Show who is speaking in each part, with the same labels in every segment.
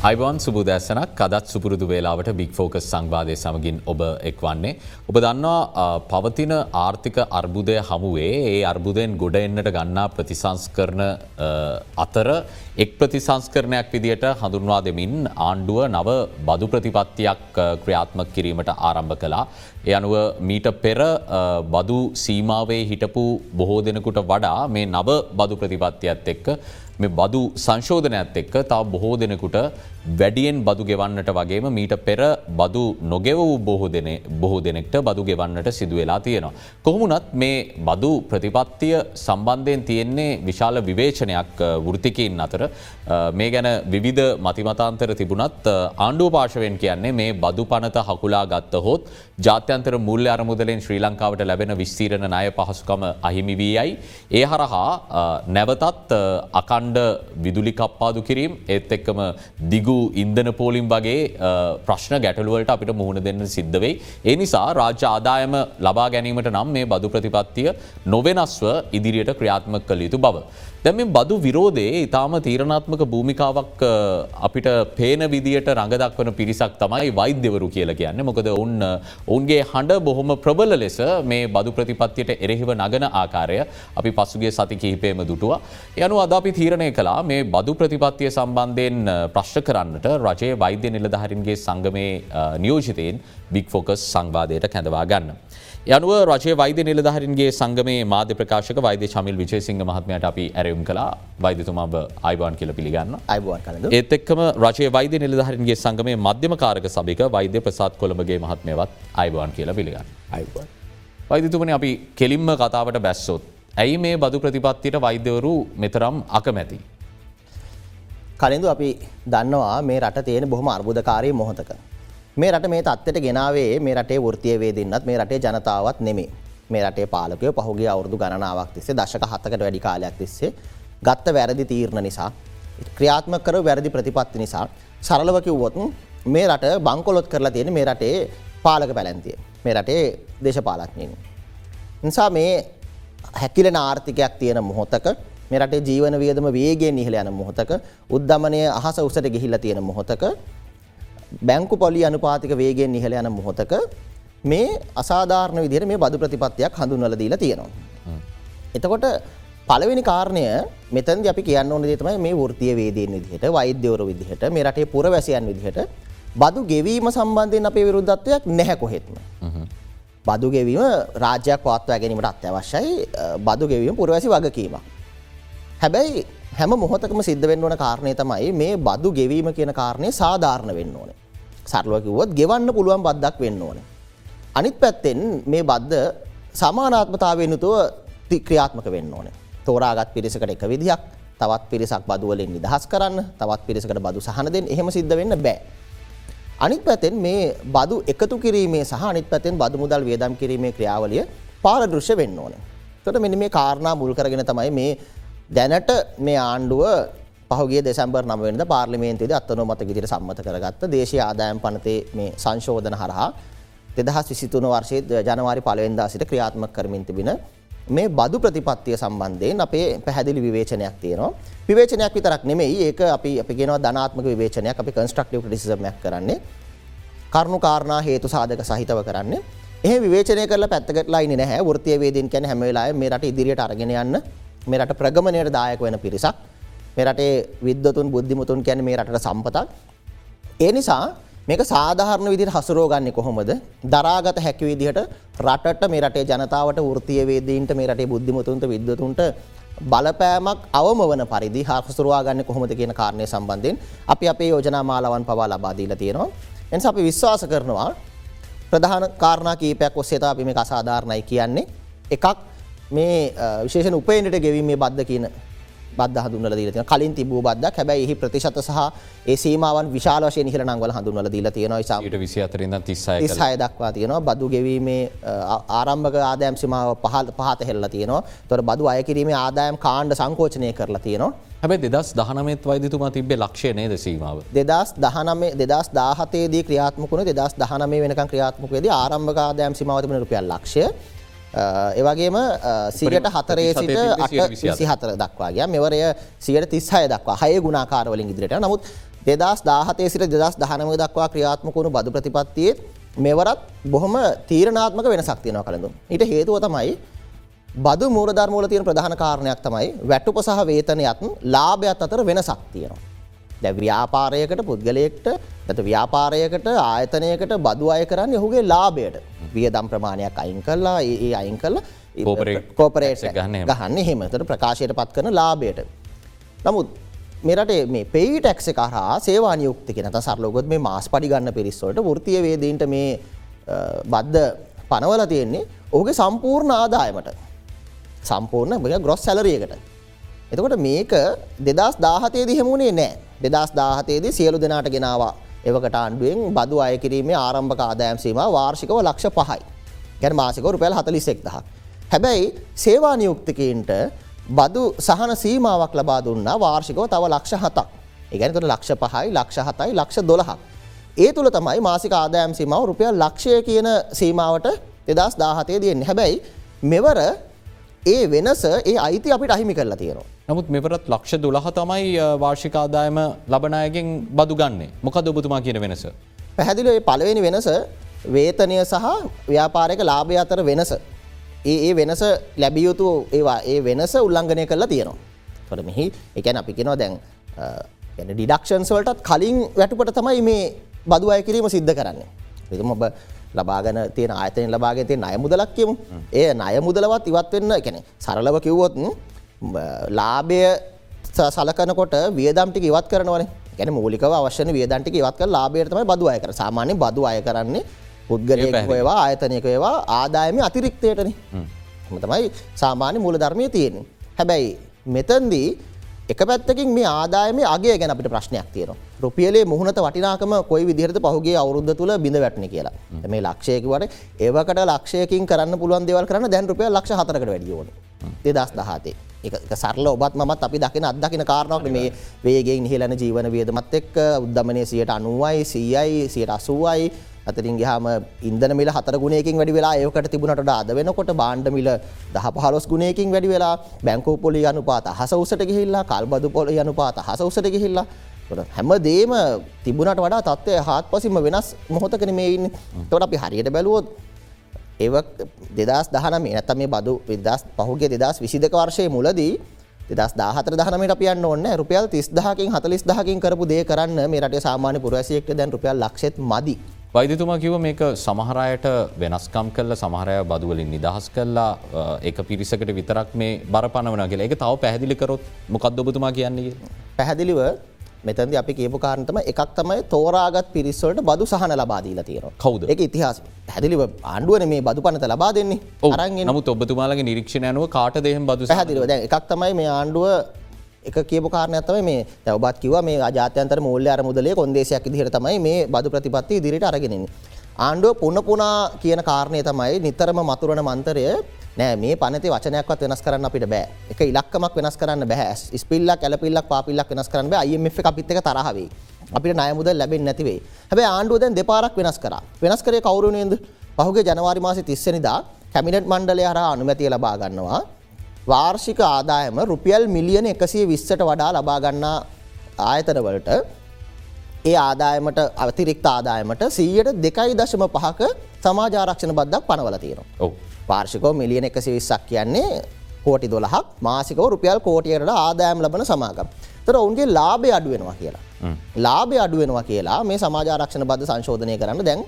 Speaker 1: අයිබවන් සුබදෑසනක් අදත් සුපුරුදු වේලාවට බික් ෆෝකස් සංවාදය සමගින් ඔබ එක්වන්නේ. ඔබ දන්නවා පවතින ආර්ථික අර්බුදය හමුවේ ඒ අර්බුදයෙන් ගොඩ එන්නට ගන්නා ප්‍රතිසංස් කරන අතර එක් ප්‍රතිසංස්කරණයක් විදියට හඳුන්වා දෙමින් ආණ්ඩුව නව බදු ප්‍රතිපත්තියක් ක්‍රියාත්මක කිරීමට ආරම්භ කලා. එ අනුව මීට පෙර බදු සීමාවේ හිටපු බොහෝ දෙනෙකුට වඩා මේ නව බදු ප්‍රතිපත්තියත් එක්ක මේ බදු සංශෝධනයත් එක්ක තා බොහෝ දෙනෙකුට වැඩියෙන් බදු ගෙවන්නට වගේම මීට පෙර බදු නොගෙව වූ බොහෝ දෙනෙක්ට බදු ගෙවන්නට සිදුවෙලා තියෙනවා. කොහොමුණත් මේ බදු ප්‍රතිපත්තිය සම්බන්ධයෙන් තියෙන්නේ විශාල විවේචනයක් වෘතිකයින් අතර මේ ගැන විවිධ මතිමතාන්තර තිබුණත් ආණ්ඩුව පාශවෙන් කියන්නේ මේ බදු පනත හකුලා ගත්ත හොත් ජාත්‍යන්තර මුල්ල අරමුදලෙන් ශ්‍රී ලංකාවට ලැබෙන විස්තීරණ ණය පහසුකම අහිමි වී යයි. ඒ හරහා නැවතත් අකණ්ඩ විදුලි කප්පාදු කිරීම් ඒත් එක්කම දිගු ඉන්දන පෝලිම් වගේ ප්‍රශ්න ගැටලුවලට අපිට මුහුණ දෙන්න සිද්ධ වෙයි. ඒ නිසා රාජ්‍ය ආදායම ලබා ගැනීමට නම් මේ බදු ප්‍රතිපත්තිය නොවෙනස්ව ඉදිරියට ක්‍රියාත්මක කළ යුතු බව. දැම බදු විරෝධයේ ඉතාම තීරණාත්මක භූමිකාවක් අපිට පේන විදියට රඟදක්වන පිරිසක් තමයි වෛද්‍යවරු කියලා කියන්න මොකද ඔන්න ඔවුන්ගේ හඬ බොහොම ප්‍රබල ලෙස මේ බදු ප්‍රතිපත්තියට එරෙහිව නගන ආකාරය අපි පසුගේ සති කිහිපේම දුටුව. යනු අද අපි තීරණය කලා මේ බදු ප්‍රතිපත්තිය සම්බන්ධයෙන් ප්‍රශ්්‍ය කරන්නට රජයේ වෛද්‍ය නිලධහරින්ගේ සංගමේ නියෝජිතයෙන් බික් ෆෝකස් සංවාදයට කැඳවා ගන්න. යනුව රජය වෛද්‍ය නිලධහරින්ගේ සංගමේ මාධ්‍ය ප්‍රකාශක වෛද්‍ය චමිල් විජයසිංහ මහත්මයට අපි ඇරයුම් කලා වෛද්‍යතුමාබ අයිවාන් කියල පිළිගන්න
Speaker 2: අයිවාන් කල
Speaker 1: ඒත් එක්කම රජය වෛද්‍ය නිලධහරින්ගේ සංගමේ මධ්‍යම කාරක සභික වෛද්‍ය ප්‍රසාත් කොළඹගේ මහත්මයවත් අයිවාන් කියලා පිළිගන්න
Speaker 2: අයිවාන්.
Speaker 1: වෛද්‍යතුමන අපි කෙලින්ම කතාවට බැස්සොත්. ඇයි මේ බදු ප්‍රතිපත්තිට වෛද්‍යවරු මෙතරම් අකමැති.
Speaker 2: කලින්දු අපි දන්නවා මේ රට තියෙන බොහොම අර්බුදකාරී මොහොතක. මේ රට මේ තත්වට ගෙනාවේ මේ රටේ වෘතිය වේදන්නත් මේ රටේ ජනතාවත් නෙමේ මේ රටේ පාලකය පහුගේ අවුරදු ගණනාවක් තිස්සේ දශක හත්තකට වැඩි කාලයක් තිස්සේ ගත්ත වැරදි තීරණ නිසා ක්‍රියාත්ම කර වැරදි ප්‍රතිපත්ති නිසා සරලව කිව්වොත් මේ රට බංකොලොත් කරලා තියෙන මේ රටේ පාලක පැලැන්තිය මේ රටේ දේශපාලක්ඥයෙන්. නිසා මේ හැකිලෙන ආර්ථිකයක් තියෙන මොහොතක මේ රටේ ජීවන වියදම වේගෙන් ඉහළ යන මොහොතක උද්ධමනය අහස උසට ගිහිල්ල තියෙන මොහොතක බැංකු පොලි අනුපාතික වේගෙන් ඉහළ යන මොහොතක මේ අසාධාරණ විදිහට මේ බදු ප්‍රතිපත්තියක් හඳුන්වල දීලා තියෙනවා. එතකොට පළවෙනි කාරණය මෙතන්දි අපි කියන්න ඕන දේ තමයි මේ වෘත්තීය වේදීන් විදිහට වෛද්‍යවරු විදිහට මේ රටේ පුරවැසියන් විදිහට බදු ගෙවීම සම්බන්ධයෙන් අපේ විරුද්ධත්වයක් නැහැ කොහෙත්ම. බදු ගෙවීම රාජ්‍යයක් පවත්වා ගැනීමට අත්‍යවශ්‍යයි බදු ගෙවීම පුරවැසි වගකීමක්. හැබැයි හැම මොහොතකම සිද්ධ වෙන්න ඕන කාරණය තමයි මේ බදු ගෙවීම කියන කාරණය සාධාරණ වෙන්න ඕනේ. සරලව කිව්වොත් ගෙවන්න පුළුවන් බද්දක් වෙන්න ඕනේ. අනිත් පැත්තෙන් මේ බද්ද සමානාත්මතාවයෙන් යුතුව ක්‍රියාත්මක වෙන්න ඕනේ. තෝරාගත් පිරිසකට එක විදිහක් තවත් පිරිසක් බදු වලින් නිදහස් කරන්න තවත් පිරිසකට බදු සහන දෙන්න එහෙම සිද්ධ වෙන්න බෑ. අනිත් පැත්තෙන් මේ බදු එකතු කිරීමේ සහ අනිත් පැත්තෙන් බදු මුදල් වියදම් කිරීමේ ක්‍රියාවලිය පාරදෘශ්‍ය වෙන්න ඕනේ. එතකොට මෙන්න මේ කාරණා මුල් කරගෙන තමයි මේ දැනට මේ ආණ්ඩුව පහුගේ දෙසැම්බර් නමවෙන්ද පාර්ලිමේන්තේද අත්තනොමත විදිට සම්මත කරගත්ත දේශය ආදායම් පනතේ මේ සංශෝධන හරහා දෙදහස් විසිතුන වර්ෂයේ ජනවාරි පලවෙන්දා සිට ක්‍රියාත්මක කරමින් තිබෙන මේ බදු ප්‍රතිපත්තිය සම්බන්ධයෙන් අපේ පැහැදිලි විවේචනයක් තියෙනවා. විවේචනයක් විතරක් නෙමෙයි ඒක අපි අපි කියනවා ධනාත්මක විවේචනයක් අපි කන්ස්ට්‍රක්ටිව් ක්‍රිටිසිසම්යක් කරන්නේ. කරුණු කාරණා හේතු සාධක සහිතව කරන්නේ. එහෙ විවේචනය කරලා පැත්තකටලා ඉන්නේ නැහැ. වෘත්තීය වේදින් කියන්නේ හැම වෙලාවෙම මේ රට ඉදිරියට අරගෙන යන්න. මෙරට ප්‍රගමණයට දායක වෙන පිරිසක් මෙරටේ විද්වතුන් බුද්ධිමුතුන් කැන මේ රට සම්පතක්. ඒ නිසා මේක සාධාරණ විදිට හසුරෝගන්නේ කොහොමද දරාගත හැකි විදිහට රටට මේ රටේ ජනතාවට වෘතිය වේදීන්ට මේ රටේ බුද්ධිමුතුන්ට විද්වතුන්ට බලපෑමක් අවම වන පරිදි හසුරවා ගන්න කොහොමද කියන කාරණය සම්බන්ධයෙන් අපි අපේ යෝජනා මාලාවන් පවා ලබාදීලා තියෙනවා. එනිස අපි විශ්වාස කරනවා ප්‍රධාන කාරණා කීපයක් ඔස්සේත අපි මේ අසාධාරණයි කියන්නේ එකක් මේ විශේෂ උපේනට ගෙවීමේ බද්ධ කියන බද්ධ හඳුන්වල දීලා තියෙනවා. කලින් තිබූ බද්දක්. හැබැයි එහි ප්‍රතිශත සහ ඒ සීමාවන් විශාල වශයෙන් ඉහළ නංවල හඳුන්වලා දීලා
Speaker 1: 24 ඉඳන් 36
Speaker 2: 36 දක්වා තියෙනවා. බදු ගෙවීමේ ආරම්භක ආදායම් සීමාව පහත හෙල්ලලා තියෙනවා. ඒතකොට බදු අය කිරීමේ ආදායම් කාණ්ඩ සංකෝචනය කරලා තියෙනවා.
Speaker 1: හැබැයි දෙදස් දහනමත් වෛදතුමා තිබේ ලක්ෂය නේද සීමාව.
Speaker 2: දෙදස් දහනම දෙදස් දාහතේදී ක්‍රියාත්මකුණ දෙදස් දහනමේ වෙනකම් ක්‍රියාත්මකේදී ආරම්භක ආදායම් සීමාවතිබන රුපියල් ලක්ෂය ඒවගේම සියට හතරේ සිට අට හතර දක්වාගේ මෙවරය සියට තිස්සාය දක්වා හය ගුණාකාරවලින් ඉදිරිට නමුත් දෙදස් දාහතේ සිට දෙදස් දහනම දක්වා ක්‍රියාත්මකුණු බදු ප්‍රතිපත්තියත් මෙවරත් බොහොම තීරණාත්මක වෙන සක්තියනව කළඳු. ඊට හේතුව තමයි බදු මූරධර්මූල තියෙන ප්‍රධාන කාරණයක් තමයි වැටුප සහ වේතනයත් ලාභයත් අතර වෙන සක්තියනවා. දැ ව්‍යාපාරයකට පුද්ගලයෙක්ට ඇත ව්‍යාපාරයකට ආයතනයකට බදු අය කරන්න ඔහුගේ ලාබයට වියදම් ප්‍රමාණයක් අයින් කරලා ඒ අයින් කරලා කෝපරේට් ගන්න ගහන්න හෙමතට ප්‍රකාශයට පත් කරන ලාබයට. නමුත් මෙරට මේ පෙයිටක්ස කරහා සේවානියුක්ති කෙනත සරලෝගොත් මේ මාස් පඩිගන්න පිරිස්සොට ෘතිය වේදීන්ට මේ බද්ධ පනවල තියෙන්නේ ඕගේ සම්පූර්ණ ආදායමට. සම්පූර්ණ ග්‍රොස් සැලරියකට. එතකොට මේක දෙදස් දාහතේ දිහෙමුණේ නෑ දෙදස් දාහතේදී සියලු දෙනාට ගෙනවා එවකට ආණ්ඩුවෙන් බදු අයකිරීමේ ආරම්භක ආදායම්සීම වාර්ෂිකව ලක්ෂ පහයි. ගැන මාසික රුපැල් හතලිසෙක් දහ. හැබැයි සේවානියුක්තිකන්ට බදු සහන සීමාවක් ලබා දුන්නා වාර්ෂිකව තව ලක්ෂ හතක්. ඒගැනතුට ලක්ෂ පහයි ලක්ෂ හතයි ලක්ෂ දොළහක්. ඒ තුළ තමයි මාසික ආදායම් සීමාව රුපියල් ලක්ෂය කියන සීමාවට දෙදස් දාහතේ දෙන්නේ හැබැයි මෙවර ඒ වෙනස ඒ අයිති අපිට අහිමි කරලා තියෙනවා.
Speaker 1: නමුත් මෙවරත් ලක්ෂ දුලහ තමයි වාර්ෂිකාදායම ලබනායගෙන් බදු ගන්නේ මොකද ඔබතුමා කියන වෙනස.
Speaker 2: පැහැදිලි ඒ පළවෙනි වෙනස වේතනය සහ ව්‍යාපාරයක ලාභය අතර වෙනස. ඒ ඒ වෙනස ලැබියයුතු ඒවා ඒ වෙනස උල්ලංඝනය කරලා තියෙනවා. ොට මෙහි එකැන අපි කෙනවා දැන් ඩිඩක්ෂන්ස් වලටත් කලින් වැටුපට තමයි මේ බදු අය කිරීම සිද්ධ කරන්නේ. විතුම ඔබ ලබාගන තියෙන ආයතන ලබාගෙන තිය අය මුදලක් කියමු. ඒ අය මුදලවත් ඉවත්වෙන්න එකැන සරලව කිව්වොත් ලාභය සලකනකොට වියදම්ටික ඉවත් කරනවන. ගැන මූලික අවශ්‍යන වියදන්ටික ඉවත් කර ලාබේටම බදු අය කර සාමාන්‍ය බදු අය කරන්නේ පුද්ගලයෙක් ඒවා ආයතනයක ඒවා ආදායම අතිරික්තයටන. තමයි සාමාන්‍ය මූල ධර්මය තියෙන. හැබැයි මෙතන්දී එක පැත්තකින් මේ ආදායමේ අගේ ගැන අපිට ප්‍රශ්නයක් තියෙනවා. රුපියලේ මුහුණත වටිනාකම කොයි විදිහට පහුගේ අවුරුද්ද තුල බිඳ වැටුණේ කියලා. මේ ලක්ෂය කිව්වට ඒවකට ලක්ෂයකින් කරන්න පුළුවන් දේවල් කරන්න දැන් රුපියල් ලක්ෂ 4කට වැඩි ඕනේ. 2017. ඒක සරල ඔබත් මමත් අපි දකින අත්දකින කාරණාවක් මේ වේගයෙන් ඉහළන ජීවන වියදමත් එක්ක උද්දමනයේ 90යි 100යි 80යි හතරින් ගහම ඉන්දන මිල හතර ගුණයකින් වැඩි වෙලා ඒකට තිබුණට අද වෙනකොට බාණ්ඩ මිල දහ පහලොස් ගුණයකින් වැඩි වෙලා බැංකෝ පොලි අනුපාත හස උසට ගිහිල්ලා කල්බදු පොල යනුපාත හස උසට ගිහිල්ලා. හැම දේම තිබුණට වඩා තත්ත්වය හත් පසිම වෙනස් මොහොතකන මෙයින් තොට අපි හරියට බැලුවොත් ඒ දෙදස් දහනම නැත මේ බදු විදස් පහුගේ දෙදස් විසිදක වර්ශය මුලදී දෙදස් දාහතර දහනමට පියන්න ඔන්න රුපියල් තිස් දහකින් හතලිස් දහකින් කරපු දේ කරන්න මේ රට සාමාන්‍ය පුරවැසියෙක්ට දැන් රුපියල් ලක්ෂෙත් මදී.
Speaker 1: වෛදතුමා කිව මේක සමහරයට වෙනස්කම් කල්ල සමහරය බදුවලින් නිදහස් කල්ලා එක පිරිසකට විතරක් මේ බරපනවන කියලා. එක තව පැහදිලිකරොත් මොකක්ද ඔබතුමා කියන්නේ.
Speaker 2: පැහැදිලිව මෙතන්ද අපි කියපු කාරණතම එකක් තමයි තෝරාගත් පිරිස්සවලට බදු සහන ලබාදීලා තියෙනවා. කවුද? එක ඉතිහාස. හැදිලිව ආණ්ඩුවන මේ බදු පනත ලබා දෙන්නේ.
Speaker 1: අරන් නමුත් ඔබතුමාලගේ නිරීක්ෂණ යනුව කාට දෙහම් බදු
Speaker 2: හැදිලිව එකක් තමයි මේ ආණ්ඩුව එක කියපු කාරණයක්තම මේ. තැවබත් කිව මේ ජාතයන්තර මූල්‍ය අර මුදලේ කොන්දේශයක් දිහර තමයි මේ බදු ප්‍රතිපත්ති ඉදිරිට අරගෙනන්නේ. ආණ්ඩුව පුන පුනා කියන කාරණය තමයි නිතරම මතුරන මන්තරය. නෑ මේ පනති වචනයක්වත් වෙනස් කරන්න අපිට බෑ. එක ඉලක්කමක් වෙනස් කරන්න බෑ. ස්පිල්ලක් ඇලපිල්ලක් පාපිල්ලක් වෙනස් කරන්න අයම අපිත්තක තරහවේ අපිට නයමුද ලැබෙන් නැතිවේ හැබයි ආණ්ඩුවදැන් දෙපාරක් වෙනස් කර. වෙනස් කරේ කවරුණයද පහුගේ ජනවාරි මාසි තිස්සනිදා කැමිනට් මණ්ඩලය හර අනුමැතිය ලබා ගන්නවා. වාර්ෂික ආදායම රුපියල් මිලියන එකසිය විස්සට වඩා ලබාගන්නා ආයතනවලට ඒ ආදායමට අතිරික්ත ආදායමට සීයට දෙකයි දශම පහක සමාජාරක්ෂණ බද්දක් පනවල තියෙනවා. වාර්ෂිකෝ මිලියන එකසි විස්සක් කියන්නේ කෝටි දොලහක් මාසිකව රුපියල් කෝටියට ආදායම් ලබන සමාගම්. තර ඔවුන්ගේ ලාබේ අඩුවෙනවා කියලා. ලාබේ අඩුවෙනවා කියලා මේ සමාජාරක්ෂණ බද්ධ සංශෝධනය කරන්න දැන්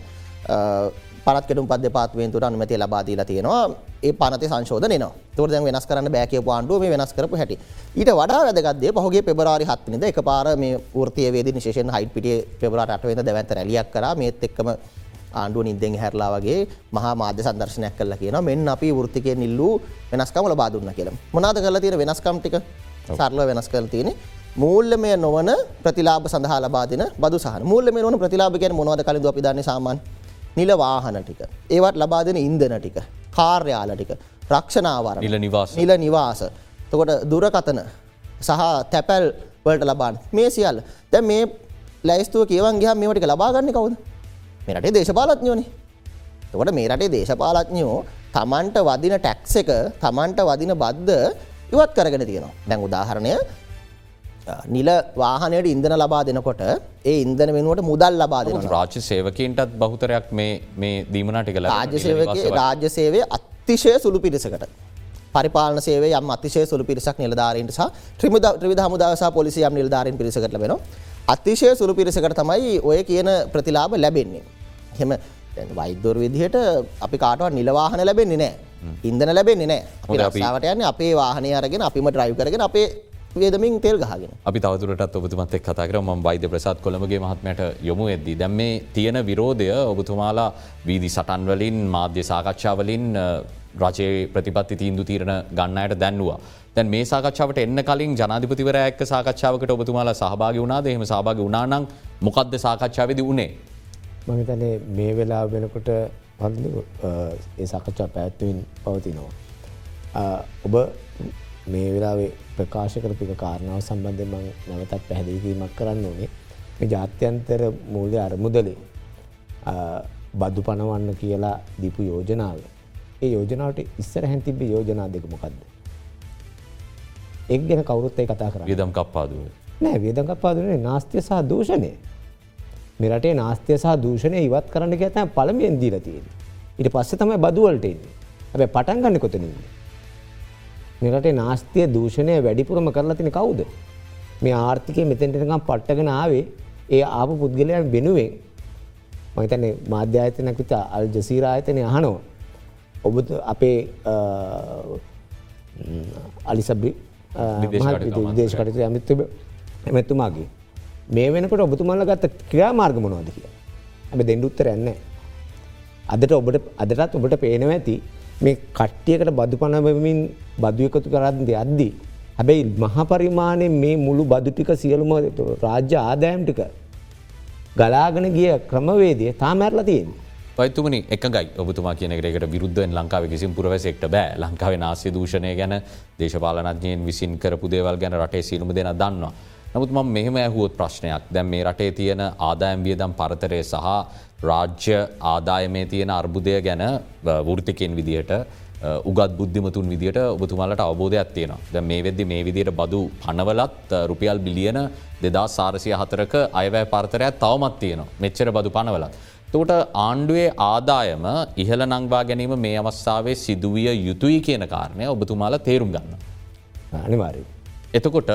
Speaker 2: පරත්කටුම් පද පාත්වෙන්තුර අනුමති ලබාදීලා තියෙනවා ඒ පනති සංශෝධන න තුර දැන් වෙනස් කරන්න බෑකය පාන්ඩුව මේ වෙනස් කරපු හැටි. ඊට වඩා වැදගත්දේ පහුගේ පෙබරාරි හත්නිද එක පාර මේ ෘතිය වේද නිශේෂන් හයිට පිටිය පෙබරාට අටවෙද දැවන්ත රැලියක් කර. මේත් එක්කම ආණ්ඩුව නිදෙන් හැරලා වගේ මහා මාධ්‍ය සදර්ශනයක් කල කියන මෙන්න අපි ෘතිකය නිල්ලූ වෙනස්කම ලබාදුන්න කියල. මොනාද කල තියෙන වෙනස්කම් ටික? සරල වෙනස් කල තියෙන මූල්‍යමය නොවන ප්‍රතිලාබ සඳහා ලබාදින බදු සහ මූල්‍යම නොන ප්‍රතිලාභකයන මොනවද කලද අපි දන්න සාමාන් නිල වාහන ටික. ඒවත් ලබා දෙන ඉන්දන ටික කාර්යාල ටික. රක්ෂණාවර
Speaker 1: නිල නිවාස.
Speaker 2: නිල නිවාස. තකොට දුරකතන සහ තැපැල් වලට ලබාන්. මේ සියල් දැ මේ ලැස්තුව කියවන් ගහ මේටික ලබාගන්න කවුද? මේ රටේ දේශපාලත්ඥෝනි තකොට මේ රටේ දේශපාලත්ඥෝ තමන්ට වදින ටැක්ස එක තමන්ට වදින බද්ධ ඉවත් කරගෙන තියෙනවා. දැන් උදාහරණය නිල වාහනයට ඉන්දන ලබා දෙනකොට ඒ ඉන්දන වෙනුවට මුදල් ලබා දෙන
Speaker 1: රාජ්‍ය සේවකන්ටත් බහුතරයක් මේ දීමනටික
Speaker 2: රාජ්‍ය සේවක රාජ්‍ය සේවය අත්තිශය සුළු පිරිසකට පරිපාලන සේවේ යම් අතිශය සුළු පිරිසක් නිලධාරීන්ට සහ ත්‍රිමුද ත්‍රිවිධ හමුදාව සහ පොලිසිය යම් නිලධාරීන් පිරිසකට ලැබෙනවා. අතිශය සුළු පිරිසකට තමයි ඔය කියන ප්‍රතිලාභ ලැබෙන්නේ. එහෙම වෛද්‍යවරු විදිහට අපි කාටවත් නිල වාහන ලැබෙන්නේ නැහැ. ඉන්ධන ලැබෙන්නේ නැහැ. අපි රස්සාවට යන්නේ අපේ වාහනය අරගෙන අපිම ඩ්‍රයිව් කරගෙන අපේ වේදමින් තෙල් ගහගෙන.
Speaker 1: අපි තවතුරටත් ඔබතුමත් එක් කතා කර ම වෛද්‍ය ප්‍රසාත් කොළඹගේ මහත්මයට යොමු එද්දී. දැම් මේ තියෙන විරෝධය ඔබතුමාලා වීදි සටන්වලින් මාධ්‍ය සාකච්ඡාවලින් රජයේ ප්‍රතිපත්ති තීන්දු තීරණ ගන්නයට දැන්නවා. දැන් මේ සාකච්ඡාවට එන්න කලින් ජනාධිපතිවර එක්ක සාකච්ඡාවකට ඔබතුමාලා සහභාගි වුණාද එහෙම සහභාගි වුණානම් මොකක්ද සාකච්ඡාවේදී උනේ.
Speaker 3: මහිතනේ මේ වෙලා වෙනකොට පන්දු ඒ සකච්ඡා පැත්තුවෙන් පවතිනවා. ඔබ මේ වෙලාවේ ප්‍රකාශ කරපික කාරණාව සම්බන්ධය මං නැවතත් පැහැදිකිීමක් කරන්න ඕනේ මේ ජාත්‍යන්තර මූල්‍ය අරමුදලේ බදු පනවන්න කියලා දීපු යෝජනාව. ඒ යෝජනාවට ඉස්සර හැන්තිබ යෝජනා දෙකමොකක්ද. එක් ගැන කවුරුත් ඒ කතා කර
Speaker 1: වියදම් කප්පාදුව.
Speaker 3: නෑ වේදක පාදුනේ නාස්තිය සහ දූෂණය මෙරටේ නාස්තිය සහ දූෂණය ඉවත් කරන්න ඇතැ පළමෙන් දීලතියෙන් ඉට පස්සේ තමයි බදුවලට එන්නේ හැබැ පටන් ගන්න කොතනින්ද. මෙරටේ නාස්තිය දූෂණය වැඩිපුරම කරලා තින කවුද. මේ ආර්ථිකය මෙතැන්ටකම් පට්ටගෙන ආවේ ඒ ආපු පුද්ගලයන් වෙනුවෙන් මහිතන මාධ්‍යායතනයක් විත අල් ජසීරායතනය අහනෝ. ඔබ අපේ අලිසබ්‍රි
Speaker 1: විදේශ කටයුතු
Speaker 3: දේශ කටතු ඇමත්ත ඇමැත්තුමාගේ මේ වෙනකට ඔබතුමල්ල ගත්ත ක්‍රියා මාර්ග මොනවාද කිය ඇබ දෙඩුත්තර ඇන්න අදට ඔබට අදටත් ඔබට පේනව ඇති මේ කට්ටියකට බදු පනවමින් බදු එකතු කරන්න අද්දී හැබැයි මහපරිමාණය මේ මුළු බදුටික සියලුම රාජ්‍ය ආදායම්ටික ගලාගෙන ගිය ක්‍රමවේදය තාමැරල තියෙන්.
Speaker 1: පයිතුමනි එකගයි ඔබතුමා කියනකට විරුද්ධෙන් ලංකාව කිසිම් පුරවසෙක්ට බෑ ලංකාව නාස්‍ය දූෂණය ගැන දේශපාලනඥයෙන් විසින් කරපු දේවල් ගැන රටේ සිරුම දෙන දන්නවා. නමුත් ම මෙහෙම ඇහුවොත් ප්‍රශ්නයක් දැම් මේ රටේ තියෙන ආදායම් වියදම් පරතරය සහ රාජ්‍ය ආදායමේ තියෙන අර්බුදය ගැන වෘතිකෙන් විදිහට උගත් බුද්ධිමතුන් විදිට ඔබතුමාලට අවබෝධයක් තියෙනවා ද මේ වෙද්දි මේ විදියට බදු පනවලත් රුපියල් බිලියන දෙදා සාරසය හතරක අයවැය පර්තරයක් තවමත් තියෙනවා මෙච්චර බදු පනවලත්. තෝට ආණ්ඩුවේ ආදායම ඉහළ නංවා ගැනීම මේ අවස්ථාවේ සිදුවිය යුතුයි කියන කාරණය ඔබතුමාල තේරුම් ගන්න.
Speaker 3: අනිවාරී.
Speaker 1: එතකොට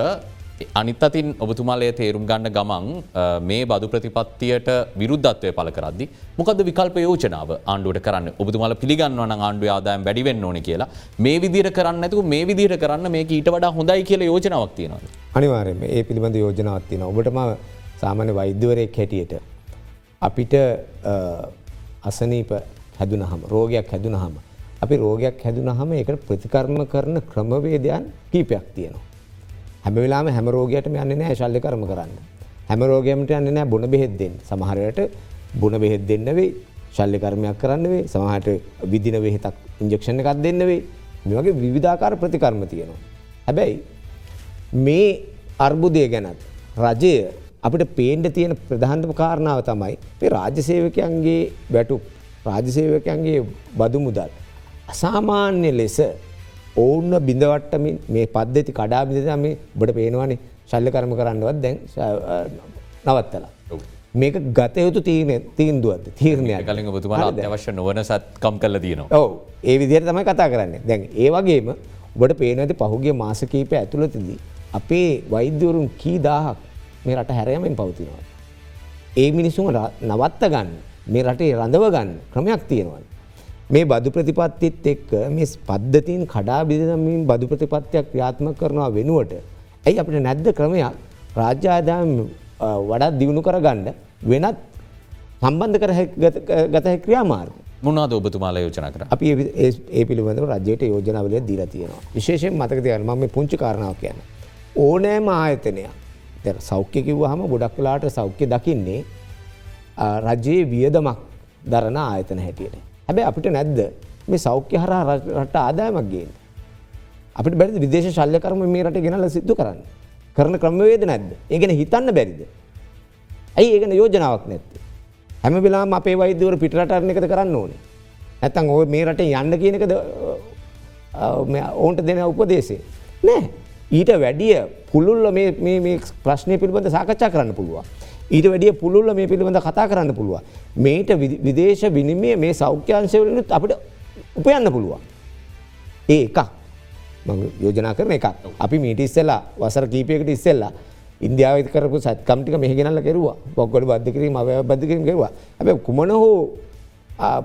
Speaker 1: අනිත් අතින් ඔබතුමාලය තේරුම් ගන්න ගමන් අ, මේ බදු ප්‍රතිපත්තියට විරුද්ධත්වය පල කරදදි මොකද විකල්ප යෝජනාව ආණ්ඩුවට කරන්න ඔබතුමාල පිළිගන්නවන ආණ්ඩුව ආදායම් වැඩිවෙන්න ඕන කියලා මේ විදිර කරන්න ඇතු මේ විදිර කරන්න මේ ඊට වඩා හොඳයි කියල යෝජනාවක් තියෙනවද.
Speaker 3: අනිවාරම ඒ පිළිබඳ යෝජනාවත්තින ඔබටම සාමාන්‍ය වෛද්‍යවරයෙක් හැටියට. අපිට අ, අසනීප හැදුනහම රෝගයක් හැදුනහම. අපි රෝගයක් හැදුනහම එකට ප්‍රතිකර්ම කරන ක්‍රමවේදයන් කීපයක් තියෙනවා. හැම වෙලාම හැම රෝගයටම යන්න නෑ ශල්්‍ය කරම කරන්න. හැම රෝගයමට යන්න නෑ බොන බෙහෙද්දෙන් සමහරයට බොන බෙහෙත් දෙන්න වේ ශල්්‍ය කරමයක් කරන්න වේ සමහට විදින වෙහෙතක් ඉන්ජෙක්ෂණ එකක් දෙන්න වේ මේ වගේ විවිධාකාර ප්‍රතිකර්ම තියෙනවා. හැබැයි මේ අර්බුදය ගැනත් රජය අපිට පේන්ඩ තියෙන ප්‍රධාන්තම කාරණාව තමයි මේ රාජ්‍යසේවකයන්ගේ වැටු රාජසේවකයන්ගේ බදු මුදල්. අසාමාන්‍ය ලෙස ඔවුන්න බිඳවට්ටමින් මේ පද්ධති කඩා බිඳම බට පේනවානේ ශල්ල කරම කරන්නවත් දැන් නවත්තලා. මේක ගතයුතු තීන තීන්දුවද තීරණයක්
Speaker 1: කලින් ඔබතුමාල අත්‍යවශ්‍ය නොවන සත්කම් කල තියනවා.
Speaker 3: ඔව ඒ විදිහයට තමයි කතා කරන්න දැන් ඒ වගේම ඔබට පේනඇති පහුගේ මාසකීපය ඇතුළතිදී අපේ වෛද්‍යවරුන් කී දාහක් මේ රට හැරයමෙන් පවතිනවා. ඒ මිනිසුම ර- නවත්ත ගන්න මේ රටේ රඳව ගන්න ක්‍රමයක් තියෙනවා. මේ බදු ප්‍රතිපත්තිත් එක්ක මේ පද්ධතින් කඩා බිදමින් බදු ප්‍රතිපත්තියක් ක්‍රියාත්ම කරනවා වෙනුවට ඇයි අපිට නැද්ද ක්‍රමයක් රාජ්‍යාදාම වඩත් දියුණු කරගන්න වෙනත් සම්බන්ධ කර හැකි ගත- ගත හැකි ක්‍රියාමාර්ග.
Speaker 1: මොනාද ඔබතුමාල යෝජන කර.
Speaker 3: අපි ඒ- පිළිබඳව රජයට යෝජනාවලය දීල තියෙනවා. විශේෂයෙන් මතකතියන ම මේ පුංචි කාරණාව කියන්න. ඕනෑම ආයතනයක් සෞඛ්‍ය කිව්ව හම ගොඩක් කලාට සෞඛ්‍ය දකින්නේ රජයේ වියදමක් දරන ආයතන හැටියට. හැබැ අපිට නැද්ද මේ සෞඛ්‍ය හර රට ආදායමක් ගේන්න. අපිට බැරි විදේශ ශල්්‍ය කරම මේ රට ගෙනල සිද්ධ කරන්න. කරන ක්‍රමවේද නැද්ද. ඒගෙන හිතන්න බැරිද. ඇයි ඒගෙන යෝජනාවක් නැත්තේ. හැම වෙලාම අපේ වෛදවර පිටරටරණ එකද කරන්න ඕනේ. ඇතන් ඔය මේ රට යන්න කියනකද ඔවුන්ට දෙන උපදේශේ. නෑ ඊට වැඩිය පුළුල්ල මේ ප්‍රශ්නය පිළිබඳ සාකච්ඡා කරන්න පුළුවන්. ඊට වැඩිය පුළුල්ල මේ පිළිබඳ කතා කරන්න පුළුවන්. මේට විදේශ විනිමය මේ සෞඛ්‍යංශවලනුත් අපිට උපයන්න පුළුවන්. ඒ එකක් යෝජනා කරන එක අපි මීට ඉස්සෙල්ලා වසර කීපයකට ඉස්සෙල්ලා ඉන්දියාව කරපු සත්කම්ටික මෙහගෙනල්ල කෙරවා බොක්ගොඩ බද්ධකිරීම අව බද්ධකිරීම කෙරවා ඇැ කුමන හෝ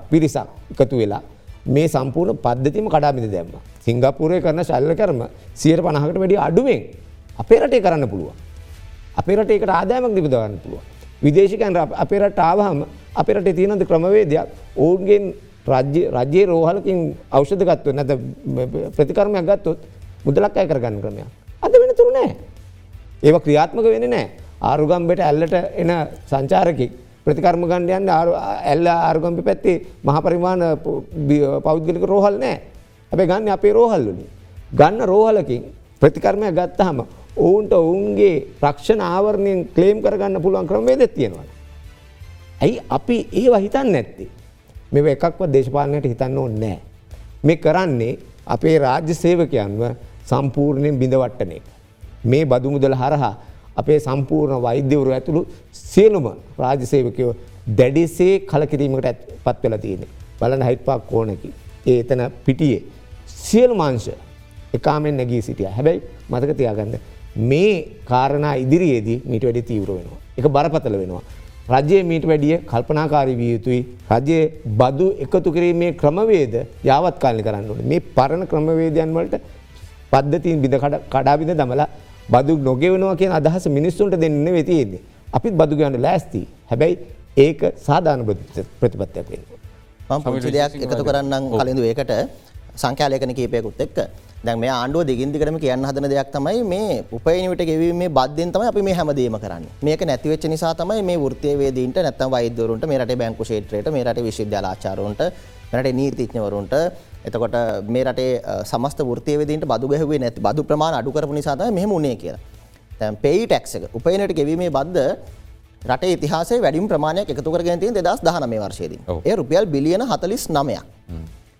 Speaker 3: පිරිසක් එකතු වෙලා මේ සම්පූර්ණ පද්ධතිම කඩාමිද දැම්ම. සිංගපපුරය කරන ශල්ල කරම සියයට පණහකට වැඩි අඩුවෙන් අපේ රටේ කරන්න පුළුවන්. අපේ රට ඒකට ආදායමක් නිපදවන්න පුළුව. විදේශකයන් අපේ රට ආවහම අපේ රටේ තියෙනද ක්‍රමවේදයක් ඔවුන්ගෙන් රජයේ රෝහලකින් අවෂධගත්ව නැත ප්‍රතිකර්මයක් ගත්තොත් මුදලක් අය කරගන්න ක්‍රමයක්. අද වෙන තුරු නෑ. ඒව ක්‍රියාත්මක වෙන නෑ ආරුගම්බට ඇල්ලට එන සංචාරකෙක් ප්‍රතිකර්ම ගණ්ඩයන් ඇල්ල ආර්ගම්පි පැත්තේ මහපරිමාණ පෞද්ගලික රෝහල් නෑ ඇැබ ගන්න අපේ රෝහල්ලුනි. ගන්න රෝහලකින් ප්‍රතිකර්මය ගත්තහම ඔවුන්ට ඔවුන්ගේ රක්ෂණ ආවරණයෙන් ක්ලේම් කරගන්න පුළුවන් ක්‍රමේද තියෙනවා. ඇයි අපි ඒ හිතන්න නැත්තේ. මෙ එකක්ව දේශපාලනයට හිතන්න ඕ නෑ. මේ කරන්නේ අපේ රාජ්‍ය සේවකයන්ව සම්පූර්ණයෙන් බිඳවට්ටනේ. මේ බදුමුදල හරහා අපේ සම්පූර්ණ වෛද්‍යවරු ඇතුළු සියලුම රාජසේවකයෝ දැඩිසේ කලකිරීමකට පත් වෙලා තියෙන. බලන හයිට්පාක් කෝනකි. ඒ එතන පිටියේ. සියලු මාංශ එකාමෙන් නැගී සිටිය හැබැයි මතක තියාගන්න මේ කාරණා ඉදිරියේදී මීට වැඩි තීවර වෙනවා. එක බරපතල වෙනවා. රජයේ මීට වැඩිය කල්පනාකාරී විය යුතුයි රජයේ බදු එකතු කිරීමේ ක්‍රමවේද යාවත් කාලි කරන්න ඕන මේ පරණ ක්‍රමවේදයන් වලට පද්ධතින් බිඳ කඩාබිඳ දමලා බදු නොගෙවනවා කිය අදහස මිනිස්සුන්ට දෙන්න වෙතියේද. අපිත් බදු ගන්න ලෑස්ති හැබැයි ඒක සාධාන ප්‍රතිපත්තියක් වෙන්න.
Speaker 2: පුංචි දෙයක් එකතු කරන්නම් කලින්ඳ ඒකට සංඛ්‍යාලයකන කීපයකුත් එක්ක දැන් මේ ආණ්ඩුව දිගින්දිකටම කියන්න හදන දෙයක් තමයි මේ උපයනිවිට ගෙවීමේ බද්ධෙන් තමයි අපි මේ හැමදේම කරන්නේ. මේක නැති වෙච්ච නිසා තමයි මේ වෘත්තීය වේදීන්ට නැත්නම් වෛද්‍යවරුන්ට මේ රටේ බැංකු ක්ෂේත්‍රයට මේ රටේ විශ්වවිද්‍යාල ආචාර්යවරුන්ට මේ රටේ නීතිඥවරුන්ට එතකොට මේ රටේ සමස්ත වෘත්තීය වේදීන්ට බදු ගැහුවේ නැති බදු ප්‍රමාණ අඩු කරපු නිසා තමයි මෙහෙම උනේ කියලා. දැන් පේයි ටැක්ස් එක උපයනට ගෙවීමේ බද්ද රට ඉතිහාසේ වැඩිම් ප්‍රමාණයක් එකතු කරගෙන තියෙන 2019 වර්ෂයේදී. ඒ රුපියල් බිලියන 49ක්.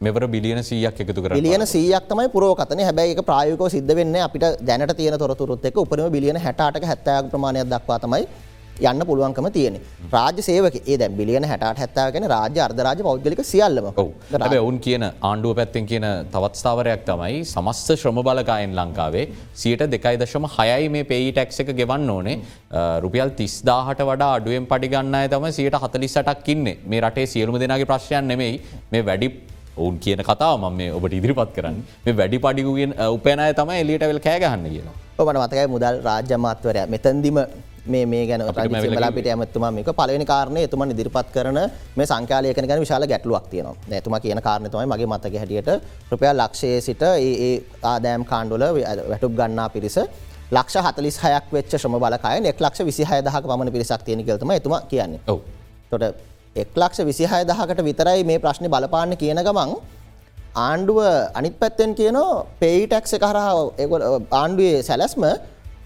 Speaker 1: මෙවර බිලියන සීයක් එකතු කර
Speaker 2: බිලියන සීයක් තමයි පුරෝකතන හැබැයි ප්‍රායෝගිකව සිද්ධ වෙන්නේ අපිට දැනට තියෙන තොරතුරුත් එක්ක උපරිම බිලියන 68ක 70ක ප්‍රමාණයක් දක්වා තමයි යන්න පුළුවන්කම තියෙන රාජ සේවක ඒ දැන් බිලියන 68 70 කියන්නේ රාජ්‍ය අර්ධ රාජ්‍ය පෞද්ගලික සියල්ලම.
Speaker 1: හැබැයි ඔවුන් කියන ආණ්ඩුව පැත්තෙන් කියන තවත් ස්ථාවරයක් තමයි සමස්ත ශ්‍රම බලකායෙන් ලංකාවේ 2.6යි මේ පේයි ටැක්ස් එක ගෙවන්න ඕනේ. රුපියල් 30000ට වඩා අඩුවෙන් පඩි ගන්න අය තමයි 148ක් ඉන්නේ. මේ රටේ සියලුම දෙනාගේ ප්‍රශ්නයක් නෙමෙයි. මේ වැඩි ඔවුන් කියන කතාව ම මේ ඔබට ඉදිරිපත් කරන්න. මේ වැඩි පඩිගුවෙන් උපයනය තමයි එලියට වෙල් කෑගහන්න කියලා
Speaker 2: ඔබට මතකයි මුදල් රාජ්‍යමාත්වරය මෙතැන්දිම මේ මේ ගැන ලාපිට ඇමත්තුම මේක පලවෙනි කාරණය එතුම ඉදිරිපත් කරන මේ සංකාලයකන ගැන විශාල ගැටලුවක් තියෙනවා. ඇතුම කියන කාරණතමයි මගේ මතක හැටියට රුපියල් ලක්ෂයේ සිට ඒ ආදෑම් කාණ්ඩුල වැටුක් ගන්නා පිරිස ලක්ෂ හතලිස් හයක් වෙච්ච ශ්‍රම බලකාය එක් ලක්ෂ විසිහය දහක පමණ පිරිසක් තියෙන කල්තම එතුම කියන්නේ. තොට එක්ලක්ෂ විසිහය දහකට විතරයි මේ ප්‍රශ්නය බලපාන්න කියන ගමන් ආණ්ඩුව අනිත් පැත්තෙන් කියනවා පෙයිටැක්ස කරහා ආණ්ඩුවේ සැලැස්ම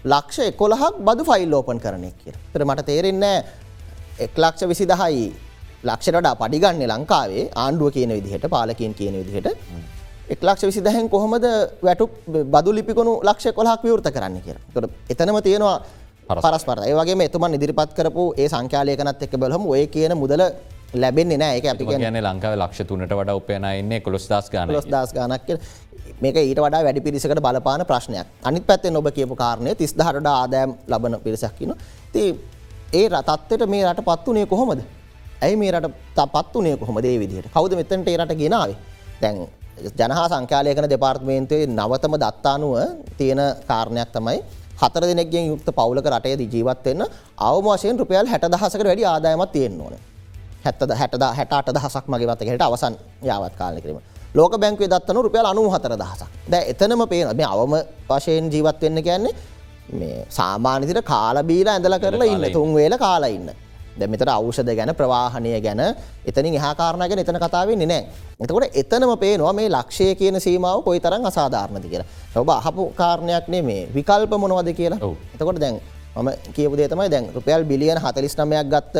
Speaker 2: ලක්ෂ එකොළහක් බදු ෆයිල් ඕපන් කරනෙක් කිය තර මට තේරෙන්නේ එක්ලක්ෂ විසි දහයි ලක්ෂරට පඩිගන්නේ ලංකාවේ ආණ්ඩුව කියන විදිහට පාලකින් කියන විදිහට. එක්ලක්ෂ විසි දහෙන් කොහොමද වැටු බදු ලිපිකුණු ලක්ෂ කොලහක් විවෘත කරන්න කිය තොට එතනම තියෙනවා පරස්පර. ඒවගේ එතුමන් ඉදිරිපත් කරපු ඒ සංඛ්‍යාලයකනත් එක් බලහම ඔය කියන මුදල ලැබෙන්නේ නෑ. එක අපි
Speaker 1: කියන ලංකාව ලක්ෂ තුනට වඩ උපයනයින්න කොස් දස් ගන
Speaker 2: ලොස් දස් ගනක් මේක ඊට වඩා වැඩි පිරිසකට බලපාන ප්‍රශ්නයක්. අනිත් පැත්තේ ඔබ කියපු කාරණය තිස් දහට ආදෑම් ලබන පිරිසක්කින ති ඒ රතත්වට මේ රට පත්වනේ කොහොමද? ඇයි මේ රට පත්වනේ කොහොම දේ විදිහට? කවද මෙතන්ට රට ගෙනාවේ දැන් ජනහා සංඛ්‍යාලයකන දෙපාර්ත්මේන්තුවේ නවතම දත්තානුව තියෙන කාරණයක් තමයි හතර දෙනෙක්ගෙන් යුක්ත පවුලක රටේ ජීවත්වන්න අවම වශයෙන් රුපියල් හැට දහසකට වැඩි ආදායමත් තියෙන් ඕන. හැත්තද හැටද හැටට දහසක් මගේ වතකට අවසන් යාවත් කාලය කිරීම. ලෝක බැංකවේ දත්තන රුපියල් අනු හතර දහසක් ද එතනම පේන මේ අවම වශයෙන් ජීවත් වෙන්න කියන්නේ මේ සාමාන්‍යතිට කාලබීලා ඇඳල කරලා ඉන්න. තුන් වේල කාලා ඉන්න දැමතර අවෂද ගැන ප්‍රවාහණය ගැන. එතනින් හාකාරණ ගැන එතන කතාවෙන්නේ නෑ එතකොට එතනම පේනවා මේ ලක්ෂය කියන සීමාව කොයි තරම් අසාධාරණති කියලා. ඔබ අහපු කාරණයක් නේ මේ විකල්ප මොනවද කියලා? එතකොට දැන් මම කියපු දේ තමයි දැන් රුපියල් බිලියන 49ක් ගත්ත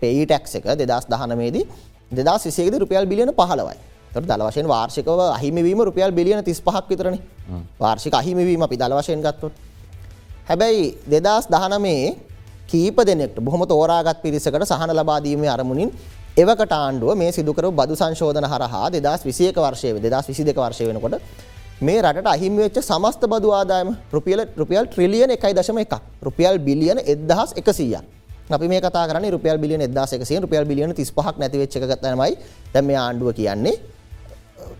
Speaker 2: පේයි ටැක්ස් එක 2019 දී 2020 දී රුපියල් බිලියන 15යි තොට දල වශයෙන් වාර්ෂිකව අහිමිවීම රුපියල් බිලියන තිස් පහක් විතරන වාර්ෂික අහිමිවීම අපි දල වශයෙන් ගත්තොත්. හැබැයි දෙදස් දහනමේ කීප දෙනෙක්ට බොහොම තෝරාගත් පිරිසකට සහන ලබාදීමේ අරමුණින් එවකට ආණ්ඩුව මේ සිදුකර බදු සංශෝධන හරහා දෙදස් විසියක වර්ෂය දෙදස් විසි දෙක වර්ෂය වෙනකොට මේ රට අහිමිවෙච්ච සමස්ත බදු ආදායම රුපියල රුපියල් ට්‍රිලියන එකයි දශම එකක් රුපියල් බිලියන එදහස් එකසිය අපි මේ කතා කරන රුපියල් බිලියන එදස් එකසිය රුපියල් බිලියන තිස් පහක් නැතිවෙච්ච ගතනමයි දැම මේ ආණ්ඩුව කියන්නේ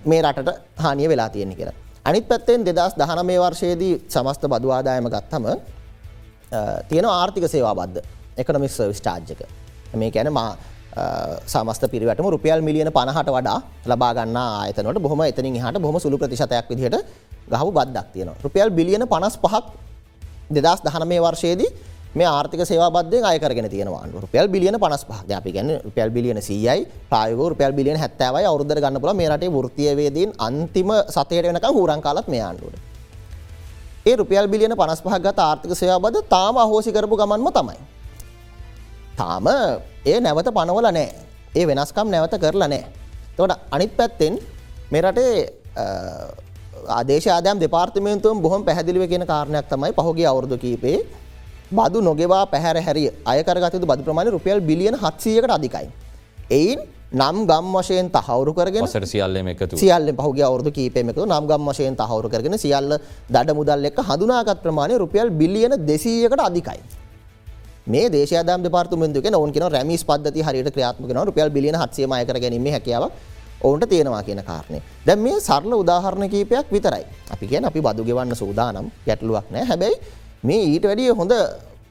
Speaker 2: මේ රටට හානිය වෙලා තියෙන කියලා. අනිත් පැත්තෙන් දෙදස් දහන මේ වර්ෂයේදී සමස්ත බදු ආදායම ගත්තම තියෙන ආර්ථික සේවා බද්ධ එකනමික් සර්විස් චාර්ජක මේ කැන මා සමස්ත පිරිවටම රුපියල් මිලියන පණහට වඩා ලබාගන්න ආයතනට බොහම එතනින් හට බොහම සුළු ප්‍රතිශතයක් විදිහට ගහු බද්දක් තියෙන. රුපියල් බිලියන පනස් පහක් දෙදස් දහන මේ වර්ෂයේදී මේ ආර්ථික සේවාබද්ධය අයකරගෙන තියෙනවා. රුපියල් බිලියන පනස් පහ අපි ගැන රුපියල් බිලියන සීයයි ප්‍රයගෝ රුපියල් බිලියන හැත්තවයි අවුදර ගන්න පුල මේ රටේ වෘතියවේදීන් අන්තිම සතයට වෙනක හුරන් කාලත් මේ ආණ්ඩුවට. ඒ රුපියල් බිලියන පනස් පහක් ගත ආර්ථික සේවාබද තාම අහෝසි කරපු ගමන්ම තමයි. තාම ඒ නැවත පනවල නෑ ඒ වෙනස්කම් නැවත කරලා නෑ. තොට අනිත් පැත්තෙන් මෙරටේ ආදේශ ආදයම් දෙපාර්තමේන්තුවම් බොහොම පැහැදිලිව කියෙන කාරණයක් තමයි පහුගේ අවුරදු කීපේ බදු නොගෙවා පැහැර හැරි අයකරගතතු බදු ප්‍රමාණ රුපියල් බිලියන හත්සියකට අධිකයි. එයින් නම් ගම් වශයෙන් තහවුරු කරගෙන
Speaker 1: සර සියල්ලම එකතු
Speaker 2: සියල්ල පහුගේ අවුරදු කීපයමකතු නම් ගම් වශයෙන් තහවුරු කරගෙන සියල්ල දඩ මුදල් එක් හඳුනාගත් ප්‍රමාණය රුපියල් බිලියන දෙසීයකට අධිකයි. මේ දේශයදම් දෙපාර්තුමෙන්දුක ඔවන් කියෙන රැමිස් පද්ධති හරිට ක්‍රියාත්මක න රුපියල් බිලියන හත්සේම අයකර ගැනීම හැකියාව ඔවුන්ට තියෙනවා කියන කාරණය. දැ මේ සරල උදාහරණ කීපයක් විතරයි. අපි කියන අපි බදු ගෙවන්න සූදානම් ගැටලුවක් නෑ හැබැයි මේ ඊට වැඩිය හොඳ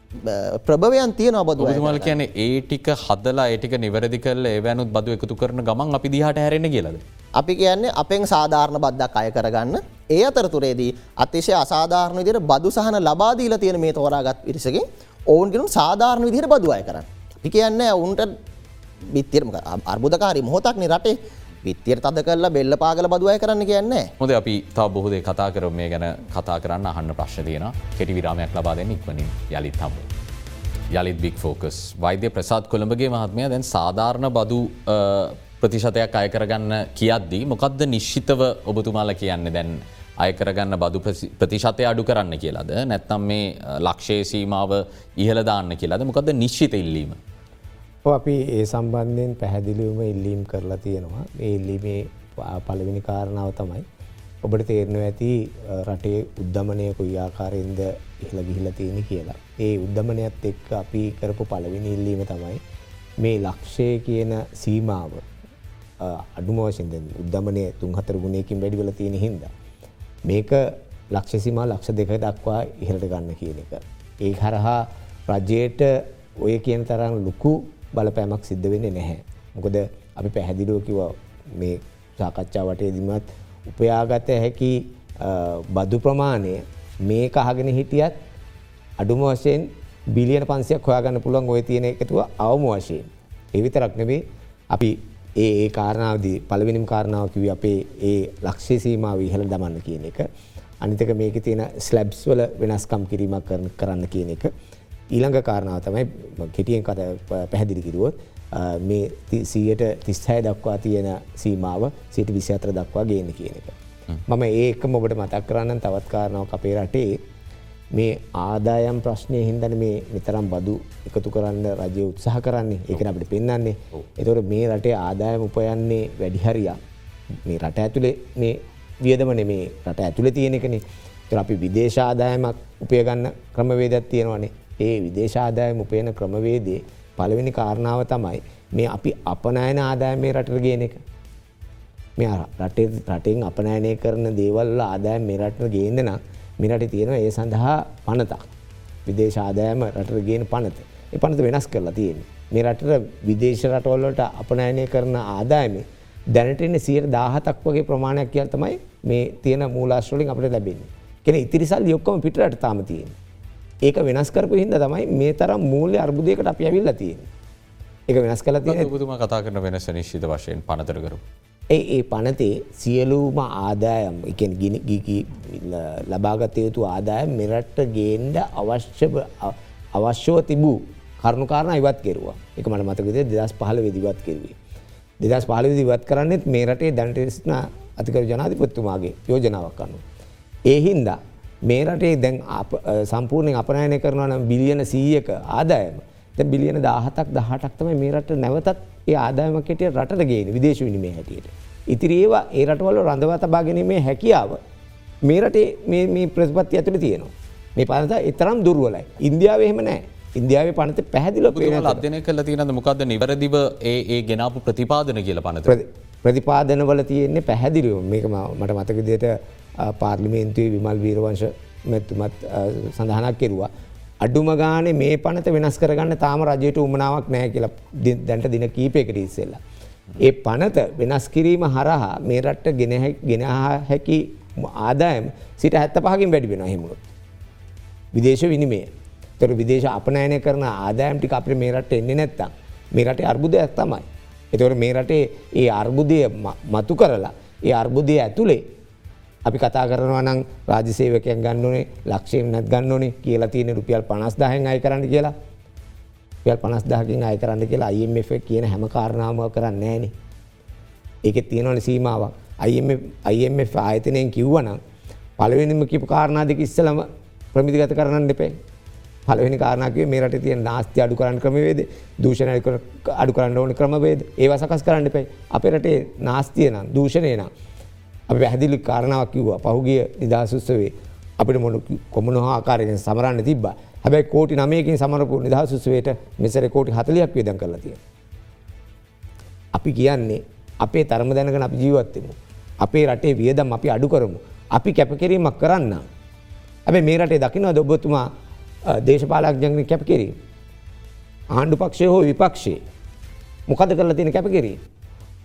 Speaker 2: ප්‍රභවයන් තියන බදු
Speaker 1: මල් කියන ඒ ටික හදලා ඒටික නිවැරදි කරල ඒවැනුත් බදු එකතු කරන ගමන් අපි දිහට හැරෙන කියලද.
Speaker 2: අපි කියන්නේ අපෙන් සාධාරණ බද්දක් අය කරගන්න ඒ අතරතුරේදී අතිශය අසාධාරණ විදිර බදු සහන ලබාදීල තියෙන මේ තෝරාගත් පිරිසකින් ඔවුන්ගෙනු සාධාරණ විදිර බදු අය කරන්න. අපි කියන්න ඔවුන්ට බිත්තිරම අර්බුදකාරි මොහොතක්න රටේ විත්තියට තද කරලා බෙල්ල පාගල බදුවය කරන්න කියන්නේ.
Speaker 1: හොද අපි තා බොහෝදේ කතා කර මේ ගැන කතා කරන්න අහන්න ප්‍රශ්න තියෙන කෙටි විරාමයක් ලබා දෙන්න ඉක්වනින් යළිත් හම්බ. යළිත් බික් ෆෝකස් වෛද්‍ය ප්‍රසාත් කොළඹගේ මහත්මය දැන් සාධාරණ බදු ප්‍රතිශතයක් අයකරගන්න කියද්දී මොකක්ද නිශ්ෂිතව ඔබතුමාල කියන්න? දැන් අයකරගන්න බදු ප්‍රතිශතය අඩු කරන්න කියලාද? නැත්නම් මේ ලක්ෂේ සීමාව ඉහලදාන්න කියලාද? මොකද නිශ්ෂිත ඉල්ලීම.
Speaker 3: අපි ඒ සම්බන්ධයෙන් පැහැදිලිවම ඉල්ලීම් කරලා තියෙනවා ඒ ඉල්ලීමේ පළවෙනි කාරණාව තමයි. ඔබට තේරණව ඇති රටේ උද්ධමනය කොයි ආකාරයෙන්ද ඉහළ ගිහිල තියෙන කියලා. ඒ උද්ධමනයත් එක්ක අපි කරපු පළවෙනි ඉල්ලීම තමයි මේ ලක්ෂය කියන සීමාව අඩුම වශයෙන් උද්ධමනය තුන් හතර ගුණයකින් වැඩිවල තියෙන හින්ද. මේක ලක්ෂසිමා ලක්ෂ දෙක දක්වා ඉහළට ගන්න කියන එක. ඒ හරහා රජයට ඔය කියන තරම් ලොකු බලපෑමක් සිද්ධ වෙන්නේ නැහැ. මොකද අපි පැහැදිලුව කිව මේ සාකච්ඡාවට එදිමත් උපයාගත හැකි බදු ප්‍රමාණය මේ කහගෙන හිටියත් අඩුම වශයෙන් බිලියන පන්සියක් හොයාගන්න පුළුවන් ඔය තියෙන එකතුව අවම වශයෙන්. එවිතරක් නෙවේ අපි ඒ ඒ කාරණාවදී පළවෙනිම් කාරණාව කිව අපේ ඒ ලක්ෂේ සීමාව ඉහළ දමන්න කියන එක. අනිතක මේක තියෙන ස්ලබ්ස් වල වෙනස්කම් කිරීමක් කරන්න කියන එක. ඊළඟ කාරණාව තමයි කෙටියෙන් කත පැහැදිලි කිරුවොත් මේ සීයට තිස්හය දක්වා තියෙන සීමාව සිට විසි අතර දක්වා ගේන්න කියන එක. මම ඒක මොබට මතක් කරන්න තවත් කාරණාව අපේ රටේ මේ ආදායම් ප්‍රශ්නය හින්දන මේ නිතරම් බදු එකතු කරන්න රජය උත්සාහ කරන්නේ. ඒක අපට පෙන්න්නන්නේ එතොට මේ රටේ ආදායම උපයන්නේ වැඩිහරියා මේ රට ඇතුළේ මේ වියදමන මේ රට ඇතුළ තියෙන එකනේ. අපි විදේශාදායමක් උපයගන්න ක්‍රමවේදත් තියෙනවනේ ඒ විදේශාදායම උපයන ක්‍රමවේදේ පළවෙනි කාරණාව තමයි මේ අපි අපනෑන ආදායමේ රටර ගෙන එක. මේ රටේ රටෙන් අපනෑනය කරන දේවල් ආදායම් මේ රටර ගේන්න නම් මිරට තියෙනවා ඒ සඳහා පනතක්. විදේශාදායම රටර ගෙන පනත. ඒ පනත වෙනස් කරලා තියෙන. මේ රටර විදේශ රටවල්ලට අපනෑනය කරන ආදායමේ දැනටෙන සියට දාහතක් වගේ ප්‍රමාණයක් කියල් තමයි මේ තියෙන මූලාශ්‍රලින් අපට ලැබෙන්නේ. කෙන ඉතිරිසල් යොක්කම පිටට තාම තියෙන. ඒක වෙනස් කරපු හිද තමයි මේ තරම් මූල්‍ය අර්බුදයකට අප ඇවිල්ල තියෙන. එක වෙනස් කල
Speaker 1: බුතුම කතා කරන වෙනස නිශ්ිත වශයෙන් පනතරකරු.
Speaker 3: ඒ ඒ පනතේ සියලූම ආදායම් එක ගිගි ලබාගත යුතු ආදායම් මෙරට්ට ගේන්ඩ අවශ්‍ය අවශ්‍යව තිබූ කරුණුකාරණ ඉවත් කෙරවා එක මට මතකද දෙදස් පහල වෙදිවත් කෙරවේ. දෙදස් පාලිවිදි වත් කරන්නෙත් මේ රටේ දැන්ටෙස්න අතිකර ජනාධිපත්තුමාගේ යෝජනාවක් අන්නු. ඒහින්දා මේ රටේ දැන් සම්පූර්ණයෙන් අපනයනය කරනවා නම් බිලියන සීයක ආදායම බිලියන දාහතක් දහටක්තම මේ රට නැවතත් ඒ ආදායමකට රට ගේන විදේශ විනිමේ හැටියට. ඉතිරි ඒවා ඒ රටවල රඳව තබා ගැනීමේ හැකියාව මේ රටේ මේ ප්‍රතිපත්ති ඇතුළ තියෙනවා. මේ පනත එතරම් දුර්වලයි. ඉන්දියාව එහෙම නෑ ඉන්දියාව පනත පැහදිල
Speaker 1: අධ්‍යනය කල තියනද මොකක්ද නිවැරදිව ඒ ගෙනාපු ප්‍රතිපාදන කියල පනත.
Speaker 3: ප්‍රතිපාදනවල තියෙන්නේ පැහැදිලිව මේක මට මතකදයට පාර්ලිමේන්තුවේ විමල් වීරවංශ මැත්තුමත් සඳහනක් කෙරවා. අඩුම ගානේ මේ පනත වෙනස් කරගන්න තාම රජයට උමනාවක් නෑ කියලා දැන්ට දින කීපයකට ඉස්සෙල්ල. ඒ පනත වෙනස් කිරීම හරහා මේ රට්ට ගෙන හැකි ආදායම් සිට හැත්ත පහකින් වැඩි වෙන හෙමුණුත්. විදේශ විනිමේ තොර විදේශ අපනෑනය කරන ආදායම්ටි අපේ මේ රට එන්නේ නැත්තම් මේ රටේ අර්බුදයක් තමයි. එතවට මේ රටේ ඒ අර්බුදය මතු කරලා ඒ අර්බුදය ඇතුළේ අපි කතා කරනවා නම් රාජසේවකයන් ගන්නනේ ලක්ෂයෙන් නැත් ගන්න ඕනේ කියලා තියෙන රුපියල් පනස්දාහෙන් අය කරන්න කියලා. පියල් පනස්දාහකින් අය කරන්න කියලා අයිF කියන හැම කාරණාව කරන්න ෑනේ. ඒක තියෙනවන සීමාවක්. IMF ආයතනයෙන් කිව්වනම් පලවෙනිම කිප කාරණාදක ඉස්සලම ප්‍රමිතිගත කරන්න දෙපේ පලවෙනි කාරණකව මේ රට තිය නාස්ති අඩු කරන්න ක්‍රමවේද දූෂණ අඩු කරන්න ඕන ක්‍රමවේද. ඒව සකස් කරන්න පයි අප රටේ නාස්තිය නම් දූෂණය නම් අප පැහැදිලි කාරණාවක් කිව්වා පහුගිය නිදහසුස්සවේ අපිට මොන කොමන ආකාරයෙන් සමරන්න තිබ හැබැයි කෝටි නමයකින් සමරපු නිදහසුස්සවයට මෙසර කෝටි හතලයක් වේදන් කරලා තිය. අපි කියන්නේ අපේ තරම දැනගෙන අපි ජීවත්තෙමු. අපේ රටේ වියදම් අපි අඩු කරමු. අපි කැපකිරීමක් කරන්න. ඇබේ මේ රටේ දකිනවා ඔබතුමා දේශපාලක්ජගන කැපකිරීම. ආණ්ඩු පක්ෂය හෝ විපක්ෂයේ මොකද කරලා තියෙන කැපකිරී.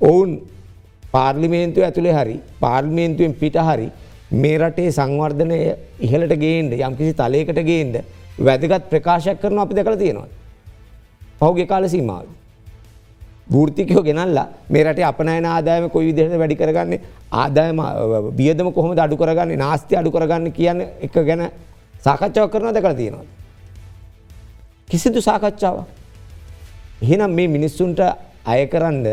Speaker 3: ඔවුන් පාර්ලිමේන්තුව ඇතුළේ හරි පාර්ලිමේන්තුවෙන් පිට හරි මේ රටේ සංවර්ධනය ඉහලට ගේන්ද යම්කිසි තලයකට ගේන්ද වැදගත් ප්‍රකාශයක් කරන අපි දැකළ තියෙනවා. පහුගේ කාල සීමාව. ෘතිකයෝ ගෙනල්ලා මේ රට අපනෑන ආදායම කොයි විදිහට වැඩි කරගන්නේ ආදායම බියදම කොහොම අඩු කරගන්නේ නාස්ති අඩු කරගන්න කියන්න එක ගැන සාකච්ඡාව කරන දැකළ තියෙනවා. කිසිදු සාකච්ඡාව. එහෙනම් මේ මිනිස්සුන්ට අය කරන්න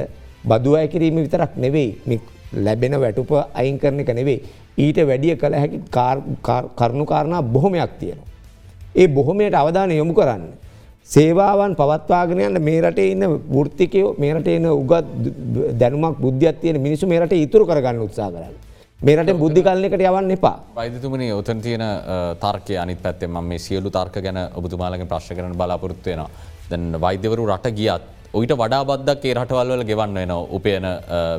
Speaker 3: බදු අය කිරීම විතරක් නෙවෙයි ලැබෙන වැටුප අයින් කරන එක නෙවෙයි ඊට වැඩිය කළ හැකි කරුණු කාරණා බොහොමයක් තියෙනවා. ඒ බොහොමයට අවධාන යොමු කරන්න. සේවාවන් පවත්වාගෙන යන්න මේ රටේ ඉන්න වෘත්තිකයෝ මේ රට එන උගත් දැනුමක් බුද්ධියත් තියෙන මිනිසු මේ රට ඉතුරු කරගන්න උත්සා කරන්න. මේරට බුද්ධි කලනකට යවන්න එපා.
Speaker 1: වෛදතුමනි ඔතන් තියෙන තර්කය අනිත් පැත්තේ ම මේ සියලු තර්ක ගැන ඔබතුමාලගේ ප්‍රශ්න කරන බලාපොරත්තුවෙනවා. දැන් වෛද්‍යවරු රට ගියත් ඔයිට වඩා බද්දක් ඒ රටවල්වල ගෙවන්න වෙන උපයන